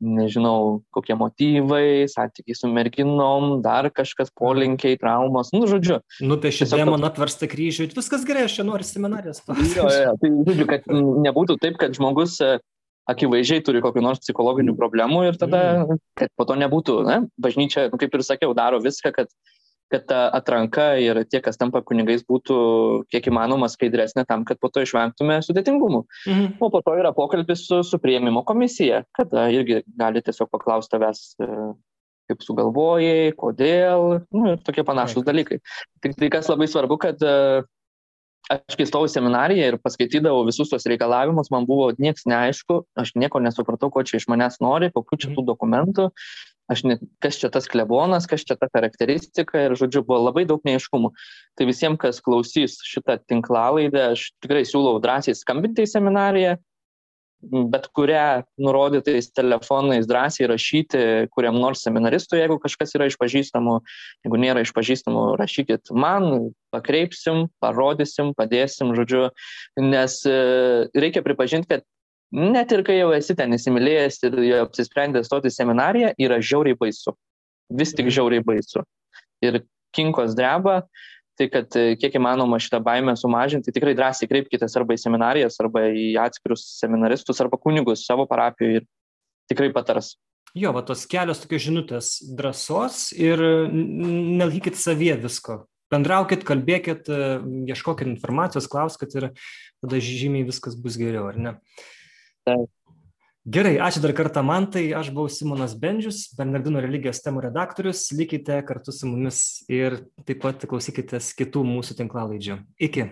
nežinau, kokie motyvai, santykiai su merginom, dar kažkas, polinkiai, traumos, nu, žodžiu. Nupieši demoną atverstą kryžių, viskas gerai, aš čia noriu seminarijas. Jo, jo, tai, žodžiu, kad nebūtų taip, kad žmogus e, akivaizdžiai turi kokių nors psichologinių problemų ir tada, mm. kad po to nebūtų, ne, bažnyčia, nu, kaip ir sakiau, daro viską, kad kad ta atranka ir tie, kas tampa kunigais, būtų kiek įmanoma skaidresnė tam, kad po to išvengtume sudėtingumų. Mhm. O po to yra pokalbis su, su prieimimo komisija, kada irgi gali tiesiog paklausti tavęs, e, kaip sugalvojai, kodėl, nu, tokie panašus Taip. dalykai. Tik tai kas labai svarbu, kad e, aš kai stojau seminariją ir paskaitydavau visus tos reikalavimus, man buvo nieks neaišku, aš nieko nesupratau, ko čia iš manęs nori, kokių čia mhm. tų dokumentų, aš net, kas čia tas klebonas, kas čia ta charakteristika ir, žodžiu, buvo labai daug neiškumų. Tai visiems, kas klausys šitą tinklalaidę, aš tikrai siūlau drąsiai skambinti į seminariją, bet kurią nurodytais telefonais drąsiai rašyti kuriam nors seminaristui, jeigu kažkas yra iš pažįstamų, jeigu nėra iš pažįstamų, rašykit man, pakreipsim, parodysim, padėsim, žodžiu, nes e, reikia pripažinti, kad net ir kai jau esi ten įsimylėjęs ir jau apsisprendęs stoti seminariją, yra žiauriai baisu. Vis tik mhm. žiauriai baisu. Ir kinkos dreba, tai kad e, kiek įmanoma šitą baimę sumažinti, tikrai drąsiai kreipkitės arba į seminarijas, arba į atskirus seminaristus, arba kunigus savo parapijoje ir tikrai patars. Jo, va tos kelios tokios žinutės drąsos ir nelaikykit savie visko. Bendraukit, kalbėkit, e, ieškokit informacijos, klauskit ir tada žymiai viskas bus geriau, ar ne? Taip. Gerai, ačiū dar kartą man, tai aš buvau Simonas Bendžius, Bernardino religijos temų redaktorius, likite kartu su mumis ir taip pat klausykitės kitų mūsų tinklalaidžių. Iki.